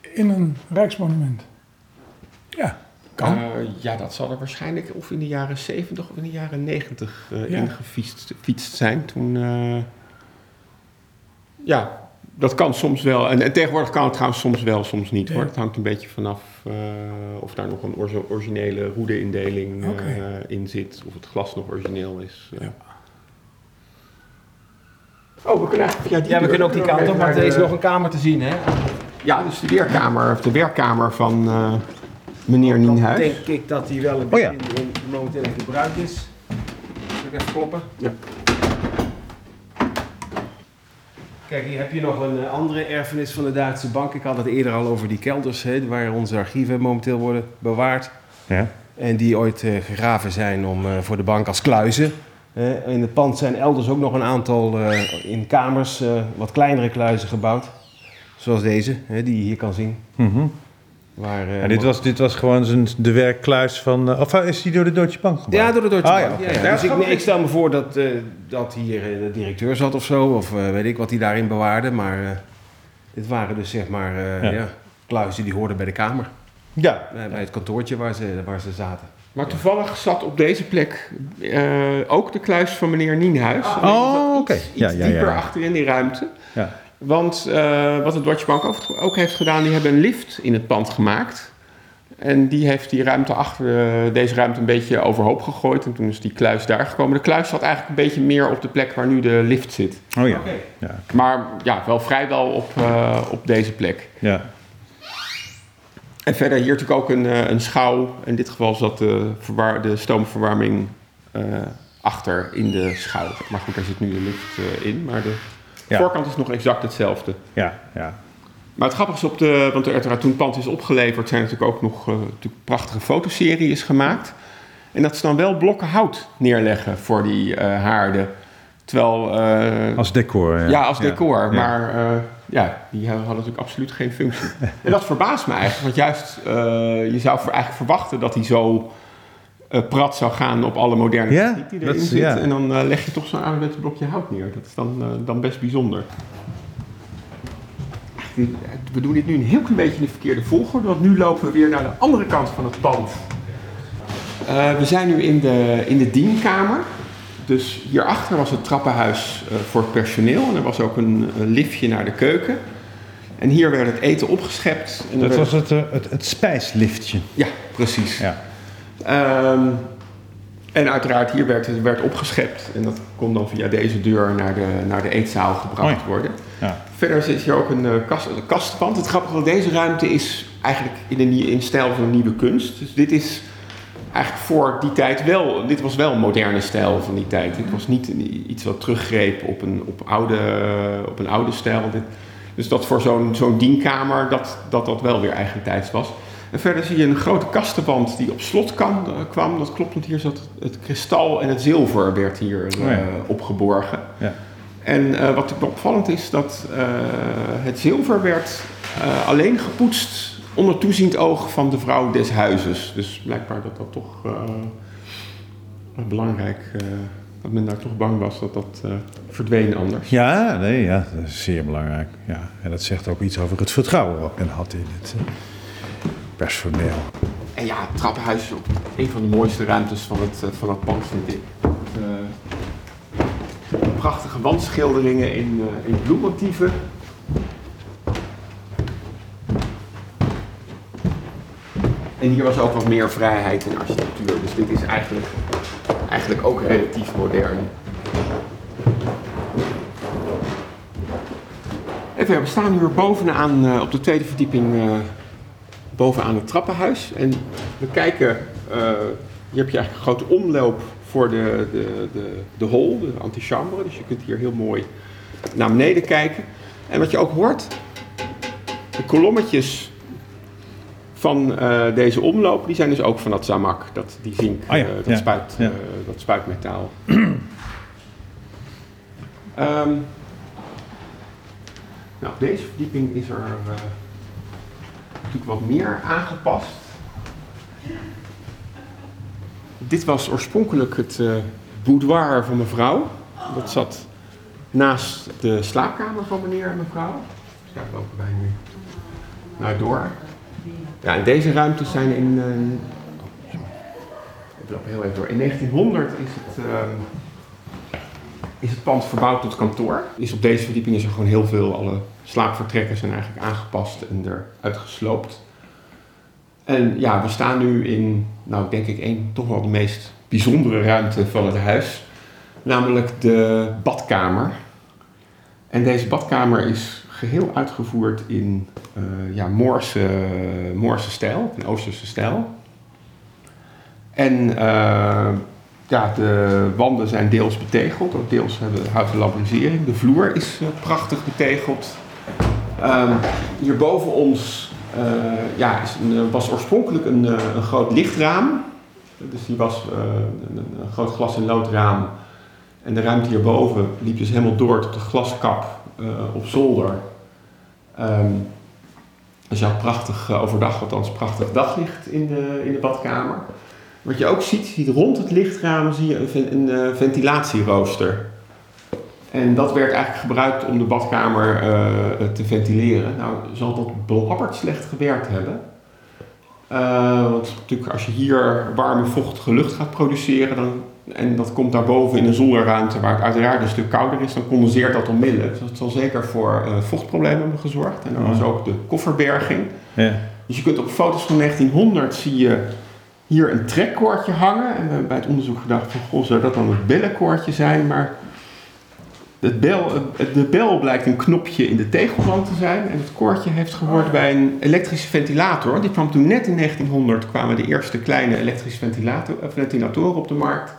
in een rijksmonument. Ja, kan. Eh, ja, dat zal er waarschijnlijk of in de jaren 70 of in de jaren 90 eh Ja. ingefietst fietst zijn. Toen, eh, ja, dat kan soms wel. En, en tegenwoordig kan het trouwens soms wel, soms niet Ja. hoor. Het hangt een beetje vanaf eh, of daar nog een orzo- originele roedeindeling eh, Oké. in zit. Of het glas nog origineel is. Ja. Oh, we kunnen eigenlijk via die Ja, we kunnen ook die kant op, want er is nog een kamer te zien, hè? Ja, dus de weerkamer, of de werkkamer van meneer Nienhuis. denk ik dat die wel een Oh ja. beetje in- momenteel in gebruik is. Zal ik even kloppen? Ja. Kijk, hier heb je nog een eh, andere erfenis van de Duitse bank. Ik had het eerder al over die kelders, hè, waar onze archieven momenteel worden bewaard. Ja. En die ooit eh, gegraven zijn om, eh, voor de bank als kluizen. In het pand zijn elders ook nog een aantal eh, in kamers eh, wat kleinere kluizen gebouwd. Zoals deze, hè, die je hier kan zien. Mhm. Waar, eh, Ja, dit, was, dit was gewoon zijn, de werkkluis van... eh, of is die door de Deutsche Bank gebouwd? Ja, door de Deutsche Ah, Bank. Ja, ja. Ja, Dus ik, stel me voor dat, eh, dat hier eh, de directeur zat of zo. Of eh, weet ik wat hij daarin bewaarde. Maar eh, dit waren dus zeg maar eh, Ja. ja. kluizen die hoorden bij de kamer. Ja. Eh, bij het kantoortje waar ze, waar ze zaten. Maar toevallig zat op deze plek eh, ook de kluis van meneer Nienhuis. Oh, die zat oké. Iets, Ja, iets ja, ja, dieper ja. achter in die ruimte. ja. Want eh, wat de Deutsche Bank ook, ook heeft gedaan, die hebben een lift in het pand gemaakt. En die heeft die ruimte achter eh, deze ruimte een beetje overhoop gegooid. En toen is die kluis daar gekomen. De kluis zat eigenlijk een beetje meer op de plek waar nu de lift zit. Oh ja. Ja. Maar ja, wel vrijwel op, eh, op deze plek. ja. En verder hier natuurlijk ook een, een schouw. In dit geval zat de, verwar- de stoomverwarming eh, achter in de schouw. Maar goed, daar zit nu de lift eh, in. Maar de Ja. voorkant is nog exact hetzelfde. Ja, ja. Maar het grappige is op de, want uiteraard toen het pand is opgeleverd, zijn natuurlijk ook nog eh, natuurlijk prachtige fotoseries gemaakt. En dat ze dan wel blokken hout neerleggen voor die eh, haarden. Terwijl, eh, Als decor. Ja, ja, als decor. Ja. Maar ja, die hadden natuurlijk absoluut geen functie. en dat verbaast me eigenlijk. Want juist, je zou voor, eigenlijk verwachten dat hij zo prat zou gaan op alle moderne Ja, techniek die erin zit. ja. En dan eh, leg je toch zo'n ouderwetse blokje hout neer. Dat is dan, eh, dan best bijzonder. We doen dit nu een heel klein beetje in de verkeerde volgorde, want nu lopen we weer naar de andere kant van het pand. Eh, we zijn nu in de, in de dienkamer. Dus hierachter was het trappenhuis eh, voor het personeel. En er was ook een, een liftje naar de keuken. En hier werd het eten opgeschept. En Dat werd- was het, eh, het, het spijsliftje. Ja, precies. Ja. Ehm, en uiteraard hier werd het werd opgeschept. En dat kon dan via deze deur naar de, naar de eetzaal gebracht worden. Ja. Verder zit hier ook een, kast, een kastenpand. Het grappige van deze ruimte is eigenlijk in, de, nie- in stijl van een nieuwe kunst. Dus dit is eigenlijk voor die tijd wel... Dit was wel een moderne stijl van die tijd. Dit was niet een- iets wat teruggreep op een, op oude, op een oude stijl. Dit, dus dat voor zo'n zo'n dienkamer, dat, dat dat wel weer eigen tijds was. En verder zie je een grote kastenwand die op slot kan, eh, kwam. Dat klopt, want hier zat het kristal en het zilver werd hier eh, Oh ja. opgeborgen. Ja. En eh, wat ook opvallend is, dat het zilver werd alleen gepoetst onder toeziend oog van de vrouw des huizes. Dus blijkbaar dat dat toch belangrijk, eh, dat men daar toch bang was dat dat eh, verdween anders. Ja, nee, ja, dat is zeer belangrijk. Ja. En dat zegt ook iets over het vertrouwen wat men had in het En ja, het trappenhuis is een van de mooiste ruimtes van het, eh, van het pand, vind ik. Eh, prachtige wandschilderingen in, eh, in bloemmotieven. En hier was ook wat meer vrijheid in architectuur. Dus dit is eigenlijk, eigenlijk ook relatief modern. Even, we staan hier bovenaan op de tweede verdieping bovenaan het trappenhuis. En we kijken, eh, hier heb je eigenlijk een grote omloop voor de, de, de, de hall, de antichambre. Dus je kunt hier heel mooi naar beneden kijken. En wat je ook hoort, de kolommetjes van eh, deze omloop, die zijn dus ook van dat zamak, dat, die zink, Oh ja, eh, dat, ja, spuit, ja. dat spuitmetaal. Ehm, nou, deze verdieping is er wat meer aangepast. Dit was oorspronkelijk het eh, boudoir van mevrouw. Dat zat naast de slaapkamer van meneer en mevrouw. Dus daar lopen wij nu naar door. Ja, en deze ruimtes zijn in. eh, sorry. Ik loop heel even door. In 1900 is het. ehm, is het pand verbouwd tot kantoor. Is op deze verdieping is er gewoon heel veel, alle slaapvertrekken zijn eigenlijk aangepast en eruit gesloopt. En ja, we staan nu in, nou denk ik, één toch wel de meest bijzondere ruimte van het huis. Namelijk de badkamer. En deze badkamer is geheel uitgevoerd in eh, ja, Moorse, Moorse stijl, een Oosterse stijl. En eh, ja, de wanden zijn deels betegeld, ook deels hebben houten lambrisering. De vloer is eh, prachtig betegeld. Ehm, hier boven ons eh, ja, is een, was oorspronkelijk een, eh, een groot lichtraam. Dus die was eh, een, groot glas- en loodraam. En de ruimte hierboven liep dus helemaal door tot de glaskap eh, op zolder. Ehm, dus je prachtig, eh, overdag althans prachtig daglicht in de, in de badkamer. Wat je ook ziet, ziet rond het lichtraam zie je een, een eh, ventilatierooster. En dat werd eigenlijk gebruikt om de badkamer eh, te ventileren. Nou, zal dat belabberd slecht gewerkt hebben. Eh, want natuurlijk als je hier warme, vochtige lucht gaat produceren... Dan, en dat komt daarboven in een zolderruimte waar het uiteraard een stuk kouder is... dan condenseert dat onmiddellijk. Dus dat zal zeker voor eh, vochtproblemen hebben gezorgd. En dan was ook de kofferberging. Ja. Dus je kunt op foto's van 1900 zie je hier een trekkoordje hangen. En we hebben bij het onderzoek gedacht van, goh, zou dat dan het bellenkoordje zijn? Maar het bel, het- de bel blijkt een knopje in de tegelwand te zijn. En het koordje heeft gehoord bij een elektrische ventilator. Die kwam toen net in 1900, kwamen de eerste kleine elektrische ventilator, eh, ventilatoren op de markt.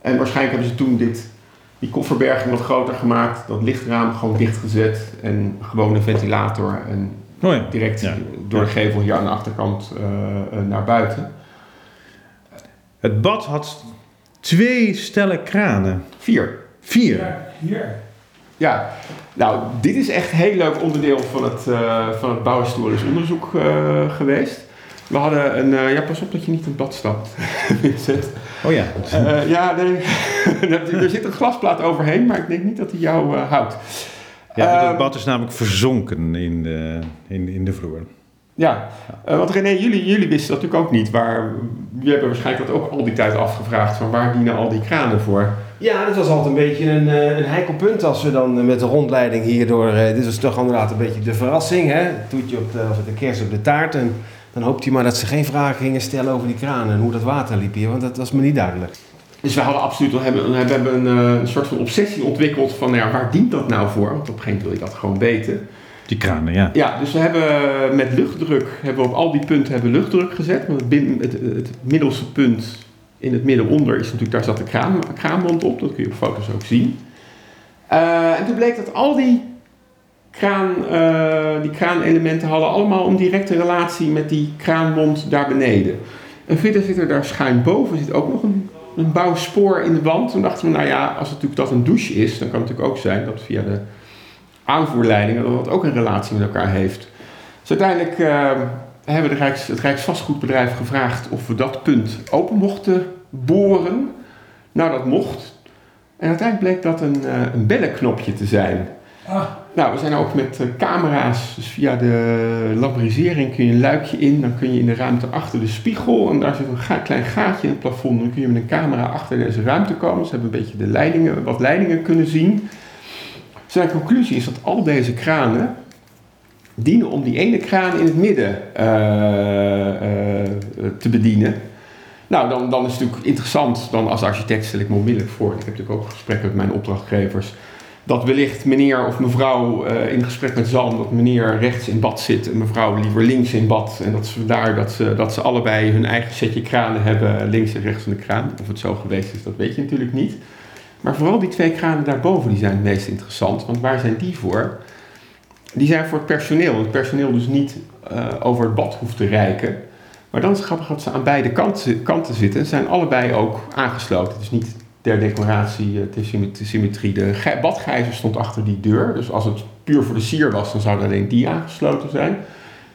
En waarschijnlijk hebben ze toen dit, die kofferberging wat groter gemaakt. Dat lichtraam gewoon dichtgezet. En gewoon een ventilator. En Oh ja. direct Ja. door de gevel hier aan de achterkant eh, eh, naar buiten. Het bad had twee stellen kranen. Vier. Vier. Ja, hier. Ja, nou, dit is echt een heel leuk onderdeel van het, eh van het bouwhistorisch onderzoek eh, geweest. We hadden een, eh, ja pas op dat je niet in het bad stapt, Vincent. Oh ja. Eh, ja, nee, er zit een glasplaat overheen, maar ik denk niet dat hij jou eh, houdt. ja Ehm, het bad is namelijk verzonken in de, in, in de vloer. Ja, eh, want René, jullie, jullie wisten dat natuurlijk ook niet. Waar, jullie hebben waarschijnlijk dat ook al die tijd afgevraagd. Van waar dienen al die kranen voor? Ja, dat was altijd een beetje een, eh, een heikel punt als we dan eh, met de rondleiding hierdoor... eh, dit was toch inderdaad een beetje de verrassing, hè? Het toetje op de, of de kerst op de taart. En dan hoopt hij maar dat ze geen vragen gingen stellen over die kranen en hoe dat water liep hier, want dat was me niet duidelijk. Dus we hadden absoluut we hebben, we hebben een, eh, een soort van obsessie ontwikkeld van nou ja, waar dient dat nou voor? Want op een gegeven moment wil je dat gewoon weten. Die kranen, ja. Ja, dus we hebben met luchtdruk, hebben we op al die punten hebben luchtdruk gezet. Want het, het middelste punt in het midden onder is natuurlijk, daar zat de kraanwand op. Dat kun je op foto's ook zien. Eh, en toen bleek dat al die, kraan, eh, die kraanelementen hadden allemaal een directe relatie met die kraanmond daar beneden. En verder zit er daar schuin boven zit ook nog een, een bouwspoor in de wand. Toen dachten we, nou ja, als het natuurlijk dat een douche is, dan kan het natuurlijk ook zijn dat via de aanvoerleidingen dat dat ook een relatie met elkaar heeft. Dus uiteindelijk eh, hebben de Rijks, het Rijksvastgoedbedrijf gevraagd of we dat punt open mochten boren. Nou, dat mocht. En uiteindelijk bleek dat een, eh, een bellenknopje te zijn. Ah, Nou, we zijn ook met eh, camera's, dus via de lambrisering kun je een luikje in. Dan kun je in de ruimte achter de spiegel, en daar zit een ga- klein gaatje in het plafond. Dan kun je met een camera achter deze ruimte komen. Ze hebben een beetje de leidingen, wat leidingen kunnen zien. Zijn conclusie is dat al deze kranen dienen om die ene kraan in het midden eh, eh, te bedienen. Nou, dan, dan is het natuurlijk interessant, dan als architect stel ik me onmiddellijk voor. Ik heb natuurlijk ook gesprekken met mijn opdrachtgevers dat wellicht meneer of mevrouw eh, in gesprek met Zalm, dat meneer rechts in bad zit en mevrouw liever links in bad. En dat ze daar dat ze, dat ze allebei hun eigen setje kranen hebben, links en rechts van de kraan. Of het zo geweest is, dat weet je natuurlijk niet. Maar vooral die twee kranen daarboven, die zijn het meest interessant. Want waar zijn die voor? Die zijn voor het personeel. Het personeel dus niet eh, over het bad hoeft te reiken. Maar dan is het grappig dat ze aan beide kanten, zitten. En zijn allebei ook aangesloten. Dus niet ter decoratie, eh, ter symmet- ter symmetrie. De gij- badgijzer stond achter die deur. Dus als het puur voor de sier was, dan zou alleen die aangesloten zijn.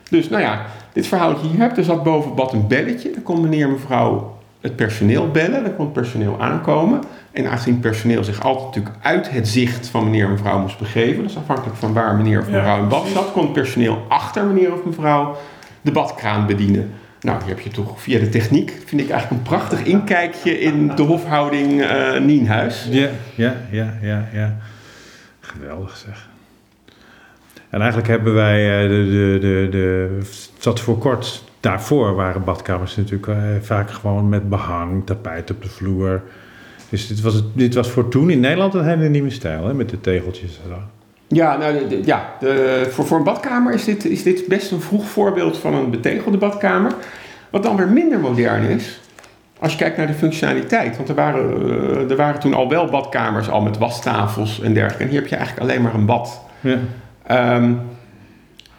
Dus nou ja, dit verhaal dat je hier hebt, er zat boven het bad een belletje. Dan kon meneer en mevrouw het personeel bellen. Dan kon het personeel aankomen. En aangezien het personeel zich altijd natuurlijk uit het zicht van meneer en mevrouw moest begeven. Dus afhankelijk van waar meneer of Ja, mevrouw in bad precies. zat, kon het personeel achter meneer of mevrouw de badkraan bedienen. Nou, hier heb je toch via de techniek, vind ik eigenlijk een prachtig inkijkje in de hofhouding eh Nienhuis. Ja, ja, ja, ja, ja. Geweldig zeg. En eigenlijk hebben wij eh, de, de, de, de, het zat voor kort. Daarvoor waren badkamers natuurlijk eh, vaak gewoon met behang, tapijt op de vloer. Dus dit was, het, dit was voor toen in Nederland een hele nieuwe stijl, hè, met de tegeltjes en zo. Ja, nou, de- ja de, voor, voor een badkamer is dit, is dit best een vroeg voorbeeld van een betegelde badkamer. Wat dan weer minder modern is, als je kijkt naar de functionaliteit, want er waren, eh, er waren toen al wel badkamers al met wastafels en dergelijke. En hier heb je eigenlijk alleen maar een bad. Ja. Ehm,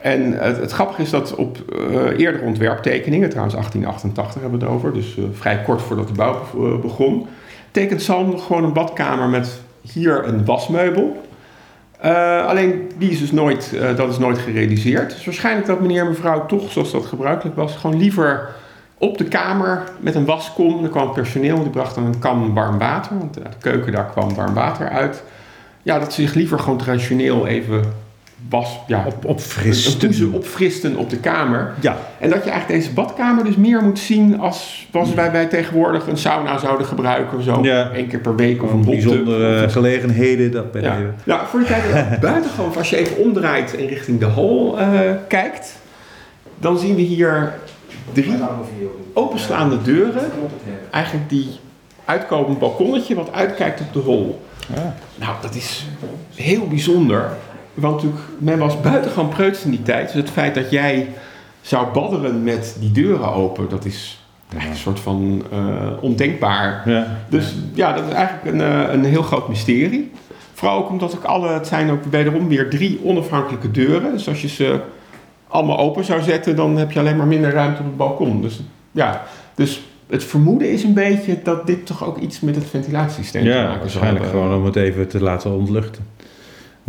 en het, het grappige is dat op eh eerdere ontwerptekeningen, trouwens 1888 hebben we het over, dus eh, vrij kort voordat de bouw eh, begon, tekent nog gewoon een badkamer met hier een wasmeubel. Alleen die is dus nooit, dat is nooit gerealiseerd. Dus waarschijnlijk dat meneer en mevrouw toch, zoals dat gebruikelijk was, gewoon liever op de kamer met een waskom. Er kwam personeel, die bracht dan een kan warm water, want de keuken daar kwam warm water uit. Ja, dat ze zich liever gewoon traditioneel even was, ja, Op, een opfristen. poezen opfristen op de kamer. Ja, En dat je eigenlijk deze badkamer dus meer moet zien als zoals wij, wij tegenwoordig een sauna zouden gebruiken. Zo Ja. één keer per week of een een bijzondere gelegenheden. Dat ben Ja. je. Nou, voor de tijd buitengewoon, als je even omdraait en richting de hal eh, kijkt, dan zien we hier drie openslaande deuren. Eigenlijk die uitkomend balkonnetje wat uitkijkt op de hol. Ja. Nou, dat is heel bijzonder. Want men was buitengewoon preuts in die tijd. Dus het feit dat jij zou badderen met die deuren open, dat is een soort van eh, ondenkbaar. Ja. Dus ja, dat is eigenlijk een, eh, een heel groot mysterie. Vooral ook omdat ook alle, het zijn ook wederom weer drie onafhankelijke deuren. Dus als je ze allemaal open zou zetten, dan heb je alleen maar minder ruimte op het balkon. Dus ja, dus het vermoeden is een beetje dat dit toch ook iets met het ventilatiesysteem te Ja, maken zou waarschijnlijk gewoon om het even te laten ontluchten.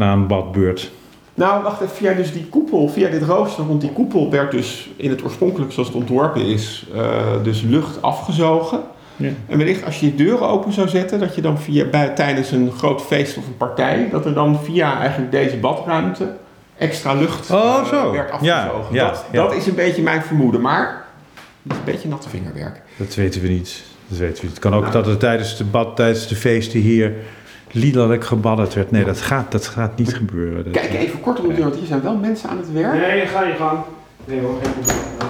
Na een badbeurt. Nou, wacht even. Via dus die koepel, via dit rooster rond die koepel werd dus in het oorspronkelijk zoals het ontworpen is, eh, dus lucht afgezogen. Ja. En wellicht als je je deuren open zou zetten, dat je dan via, bij, tijdens een groot feest of een partij, dat er dan via eigenlijk deze badruimte extra lucht Oh, eh, zo. werd afgezogen. ja, dat, ja. dat is een beetje mijn vermoeden, maar het is een beetje natte vingerwerk. Dat weten we niet. Dat weten we niet. Het kan ook Nou. dat er tijdens de, bad, tijdens de feesten hier liederlijk gebadderd werd. Nee, dat gaat, dat gaat niet gebeuren. Dat- Kijk even kort om de deur, want hier zijn wel mensen aan het werk. Nee, ga je gang. Nee hoor, geen probleem.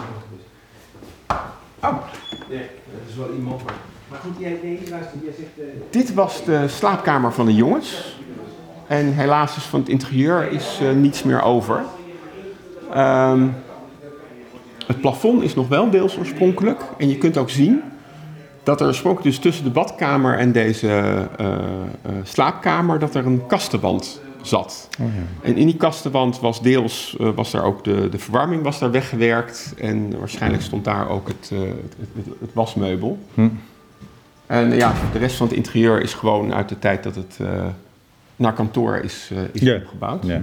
Oh. Nee, dat is wel iemand. Maar, goed, jij, nee, luister, jij zegt... eh, Dit was de slaapkamer van de jongens. En helaas is van het interieur is eh, niets meer over. Ehm, het plafond is nog wel deels oorspronkelijk. En je kunt ook zien dat er oorspronkelijk dus tussen de badkamer en deze eh, eh, slaapkamer... dat er een kastenwand zat. Oh, ja. En in die kastenwand was deels eh, was daar ook de, de verwarming was daar weggewerkt. En waarschijnlijk stond daar ook het, eh, het, het, het wasmeubel. Hm. En ja, de rest van het interieur is gewoon uit de tijd dat het eh, naar kantoor is, eh, is opgebouwd. Even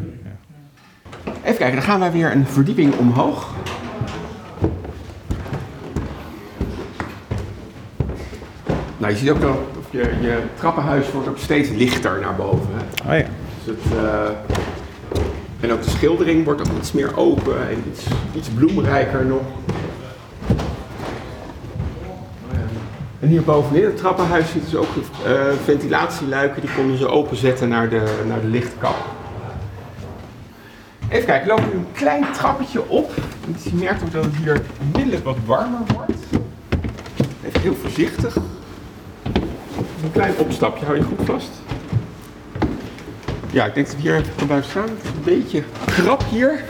kijken, dan gaan wij weer een verdieping omhoog. Nou, je ziet ook dat je, je trappenhuis wordt ook steeds lichter naar boven. Hè? Oh ja. Dus het, eh, en ook de schildering wordt ook iets meer open en iets, iets bloemrijker nog. En hier bovenin het trappenhuis zitten dus ook eh, ventilatieluiken, die konden ze openzetten naar de, naar de lichtkap. Even kijken, lopen we een klein trappetje op. Dus je merkt ook dat het hier onmiddellijk wat warmer wordt. Even heel voorzichtig. Een klein opstapje, hou je goed vast. Ja, ik denk dat we hier even blijven staan. Een beetje krap hier.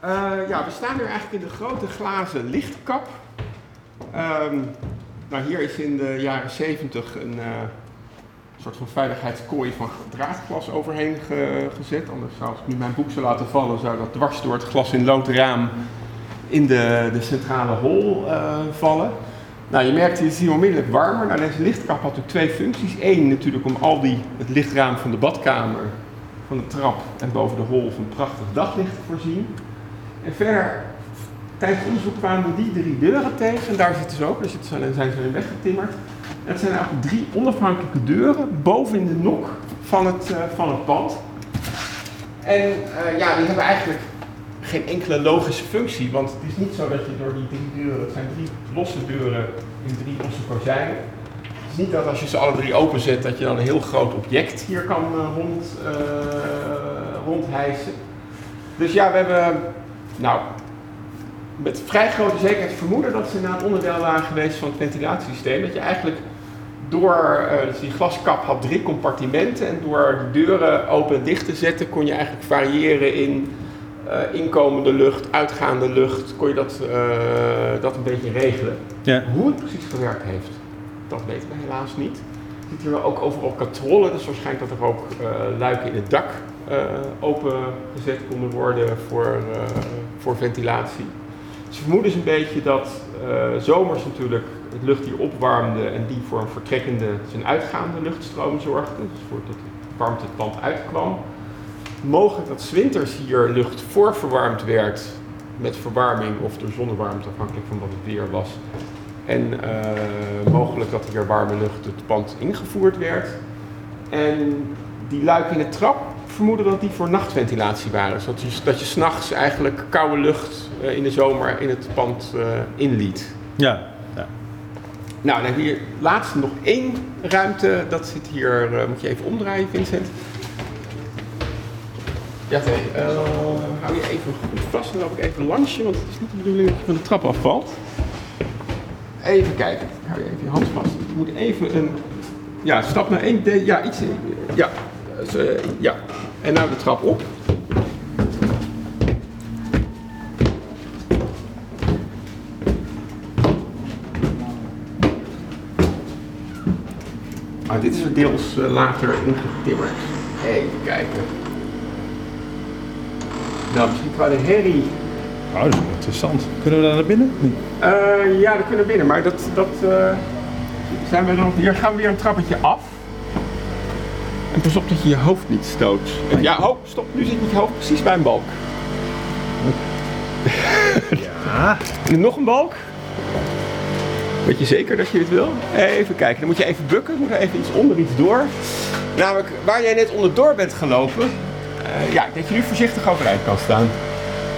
Eh, ja, we staan hier eigenlijk in de grote glazen lichtkap. Ehm, nou, hier is in de jaren 70 een eh, soort van veiligheidskooi van draadglas overheen ge- gezet. Anders zou, ik nu mijn boek zou laten vallen, zou dat dwars door het glas in loodraam in de, de centrale hol eh, vallen. Nou, je merkt, het is hier onmiddellijk warmer. Nou, deze lichtkap had twee functies. Eén natuurlijk om al die, het lichtraam van de badkamer, van de trap en boven de hol van prachtig daglicht te voorzien. En verder, tijdens onderzoek kwamen we die drie deuren tegen. En daar zitten ze ook, daar ze, zijn ze in weggetimmerd. En het zijn eigenlijk drie onafhankelijke deuren boven in de nok van het, eh, van het pand. En eh, ja, die hebben eigenlijk geen enkele logische functie. Want het is niet zo dat je door die drie deuren, het zijn drie losse deuren in drie losse kozijnen. Het is niet dat als je ze alle drie openzet, dat je dan een heel groot object hier kan eh, rond, rondhijsen. Dus ja, we hebben nou, met vrij grote zekerheid vermoeden dat ze na een onderdeel waren geweest van het ventilatiesysteem. Dat je eigenlijk door, eh, dus die glaskap had drie compartimenten en door de deuren open en dicht te zetten kon je eigenlijk variëren in eh, inkomende lucht, uitgaande lucht, kon je dat, eh, dat een beetje regelen. Ja. Hoe het precies gewerkt heeft, dat weten we helaas niet. Ziet hier ook overal katrollen, dus waarschijnlijk dat er ook eh, luiken in het dak eh, opengezet konden worden voor, voor ventilatie. Ze vermoeden dus een beetje dat zomers natuurlijk het lucht hier opwarmde en die voor een vertrekkende, zijn uitgaande luchtstroom zorgde. Dus voor dat de warmte het pand uitkwam. Mogelijk dat 's winters hier lucht voorverwarmd werd met verwarming of door zonnewarmte, afhankelijk van wat het weer was. En eh, mogelijk dat hier warme lucht het pand ingevoerd werd. En die luiken in de trap vermoeden dat die voor nachtventilatie waren. Zodat je, dat je s'nachts eigenlijk koude lucht eh, in de zomer in het pand eh, inliet. Ja. ja. Nou, dan heb je hier laatst nog één ruimte. Dat zit hier, moet je even omdraaien Vincent. Ja, nee, eh, hou je even vast. Dan loop ik even langs je, want het is niet de bedoeling dat je van de trap afvalt. Even kijken. Hou je even je hand vast. Je moet even een... Ja, stap naar één... Ja, iets... Ja. Dus, eh, ja. En nou de trap op. Ah, dit is er deels eh, later ingetimmerd. Even kijken. Nou, misschien qua de herrie. Oh, dat is wel interessant. Kunnen we daar naar binnen? Nee. Eh, ja, we kunnen binnen, maar dat, dat eh, zijn we dan. Hier gaan we weer een trappetje af. En pas op dat je je hoofd niet stoot. Ja, oh, stop. Nu zit je hoofd precies bij een balk. Ja. En nog een balk. Weet je zeker dat je dit wil? Even kijken. Dan moet je even bukken. Moet er even iets onder iets door. Namelijk, waar jij net onderdoor bent gelopen. Eh, ja, dat je nu voorzichtig overeind kan staan.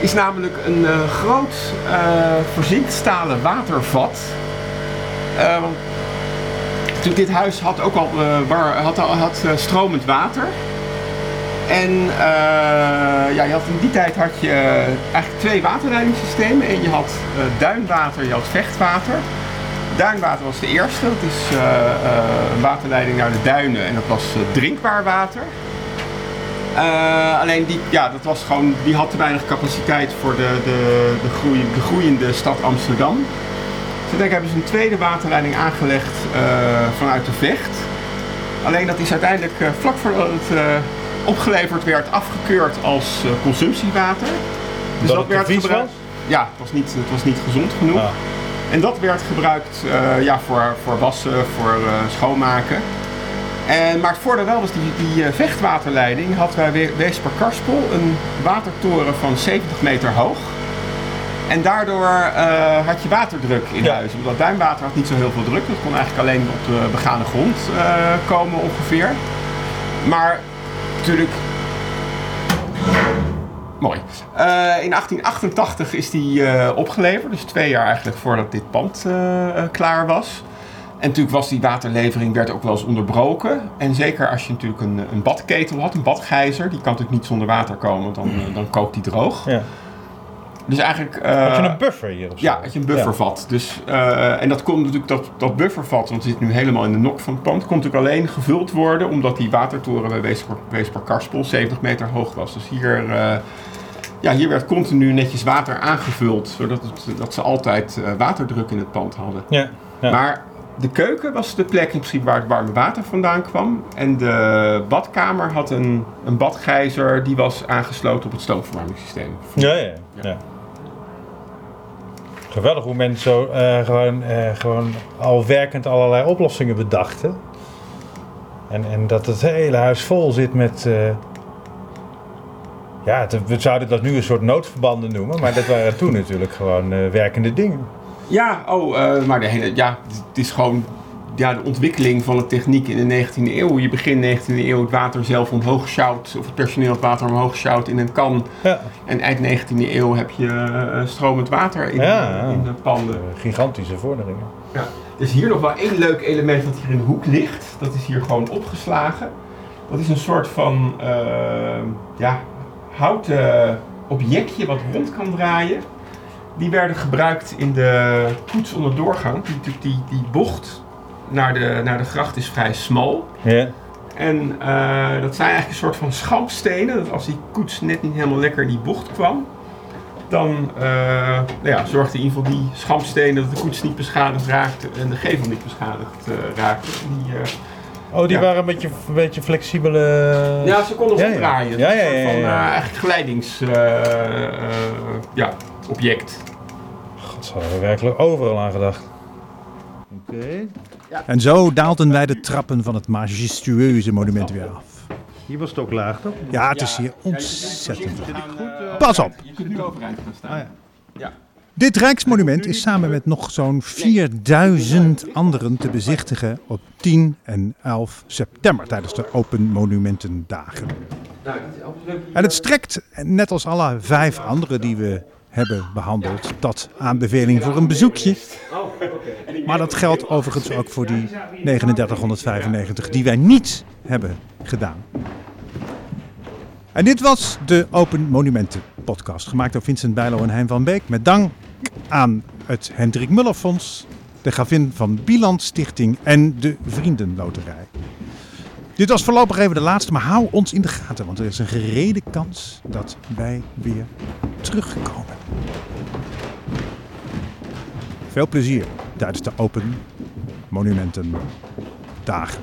Is namelijk een eh, groot eh verzinkstalen watervat. Dit huis had ook al, had, al- had stromend water. En ja, je had in die tijd had je eigenlijk twee waterleidingssystemen. En je had eh, duinwater, je had vechtwater. Duinwater was de eerste, dat is een waterleiding naar de duinen en dat was drinkbaar water. Eh, alleen die, ja, dat was gewoon, die had te weinig capaciteit voor de, de, de, groei, de groeiende stad Amsterdam. Dus uiteindelijk hebben ze een tweede waterleiding aangelegd eh, vanuit de Vecht. Alleen dat is uiteindelijk eh, vlak voordat het opgeleverd werd afgekeurd als consumptiewater. Dus gebruikt- was? Ja, het was niet, het was niet gezond genoeg. Ah. En dat werd gebruikt ja, voor, voor wassen, voor schoonmaken. En, maar het voordeel wel was, die, die eh, vechtwaterleiding had bij We- Weesper-Karspel een watertoren van 70 meter hoog. En daardoor eh, had je waterdruk in Ja. huis. Omdat duinwater had niet zo heel veel druk. Dat kon eigenlijk alleen op de begane grond eh, komen ongeveer. Maar natuurlijk Mooi. Eh, in 1888 is die eh, opgeleverd, dus twee jaar eigenlijk voordat dit pand eh, eh, klaar was. En natuurlijk was die waterlevering werd ook wel eens onderbroken. En zeker als je natuurlijk een, een badketel had, een badgijzer, die kan natuurlijk niet zonder water komen, dan, eh, dan kookt die droog. Ja. Dus eigenlijk... Had je een buffer hier of zo? ja, had je een buffervat. Dus, eh, en dat komt natuurlijk, dat, dat buffervat, want het zit nu helemaal in de nok van het pand, kon natuurlijk alleen gevuld worden omdat die watertoren bij Weesper Karspel 70 meter hoog was. Dus hier, ja, hier werd continu netjes water aangevuld, zodat het, dat ze altijd waterdruk in het pand hadden. Ja. ja. Maar de keuken was de plek in principe waar het warme water vandaan kwam. En de badkamer had een, een badgijzer die was aangesloten op het stoomverwarmingssysteem. Ja, ja, ja. Geweldig hoe mensen zo eh, gewoon, eh, gewoon al werkend allerlei oplossingen bedachten. En, en dat het hele huis vol zit met. eh, ja, we zouden dat nu een soort noodverbanden noemen, maar dat waren toen natuurlijk gewoon werkende dingen. Ja, oh, eh, maar de hele, ja, het is gewoon ja, de ontwikkeling van de techniek in de 19e eeuw. Je begin 19e eeuw het water zelf omhoog sjouwt, of het personeel het water omhoog sjouwt in een kan. Ja, En eind 19e eeuw heb je eh, stromend water in, Ja, ja. in de panden. eh, gigantische vorderingen. Ja. Er is hier nog wel één leuk element dat hier in de hoek ligt. Dat is hier gewoon opgeslagen. Dat is een soort van eh, ja, houten objectje wat rond kan draaien. Die werden gebruikt in de koets onder doorgang. Die, die, die, bocht naar de, naar de gracht is vrij smal. Ja, En eh, dat zijn eigenlijk een soort van schampstenen. Dat als die koets net niet helemaal lekker in die bocht kwam, dan uh, nou ja, zorgde in ieder geval die schampstenen dat de koets niet beschadigd raakte en de gevel niet beschadigd uh, raakte. Die, Oh, die ja. waren een beetje, een beetje flexibele... Ja, ze konden ja, draaien. Ja, ja, ja. Van uh, eigenlijk geleidingsobject. God, ze hadden werkelijk overal aan gedacht. Oké. Okay. Ja. En zo daalden wij de trappen van het majestueuze monument weer af. Hier was het ook laag, toch? Ja, het is hier ontzettend laag. Pas op! Je kunt nu overeind gaan staan. Ah, ja. Dit Rijksmonument is samen met nog zo'n 4000 anderen te bezichtigen op 10 en 11 september tijdens de Open Monumentendagen. En het strekt, net als alle vijf andere die we hebben behandeld, dat aanbeveling voor een bezoekje. Maar dat geldt overigens ook voor die 3995 die wij niet hebben gedaan. En dit was de Open Monumenten podcast, gemaakt door Vincent Bijlo en Hein van Beek. Met dank aan het Hendrik Muller Fonds, de Gravin van Biland Stichting en de Vriendenloterij. Dit was voorlopig even de laatste, maar hou ons in de gaten, want er is een gerede kans dat wij weer terugkomen. Veel plezier tijdens de Open Monumenten Dagen.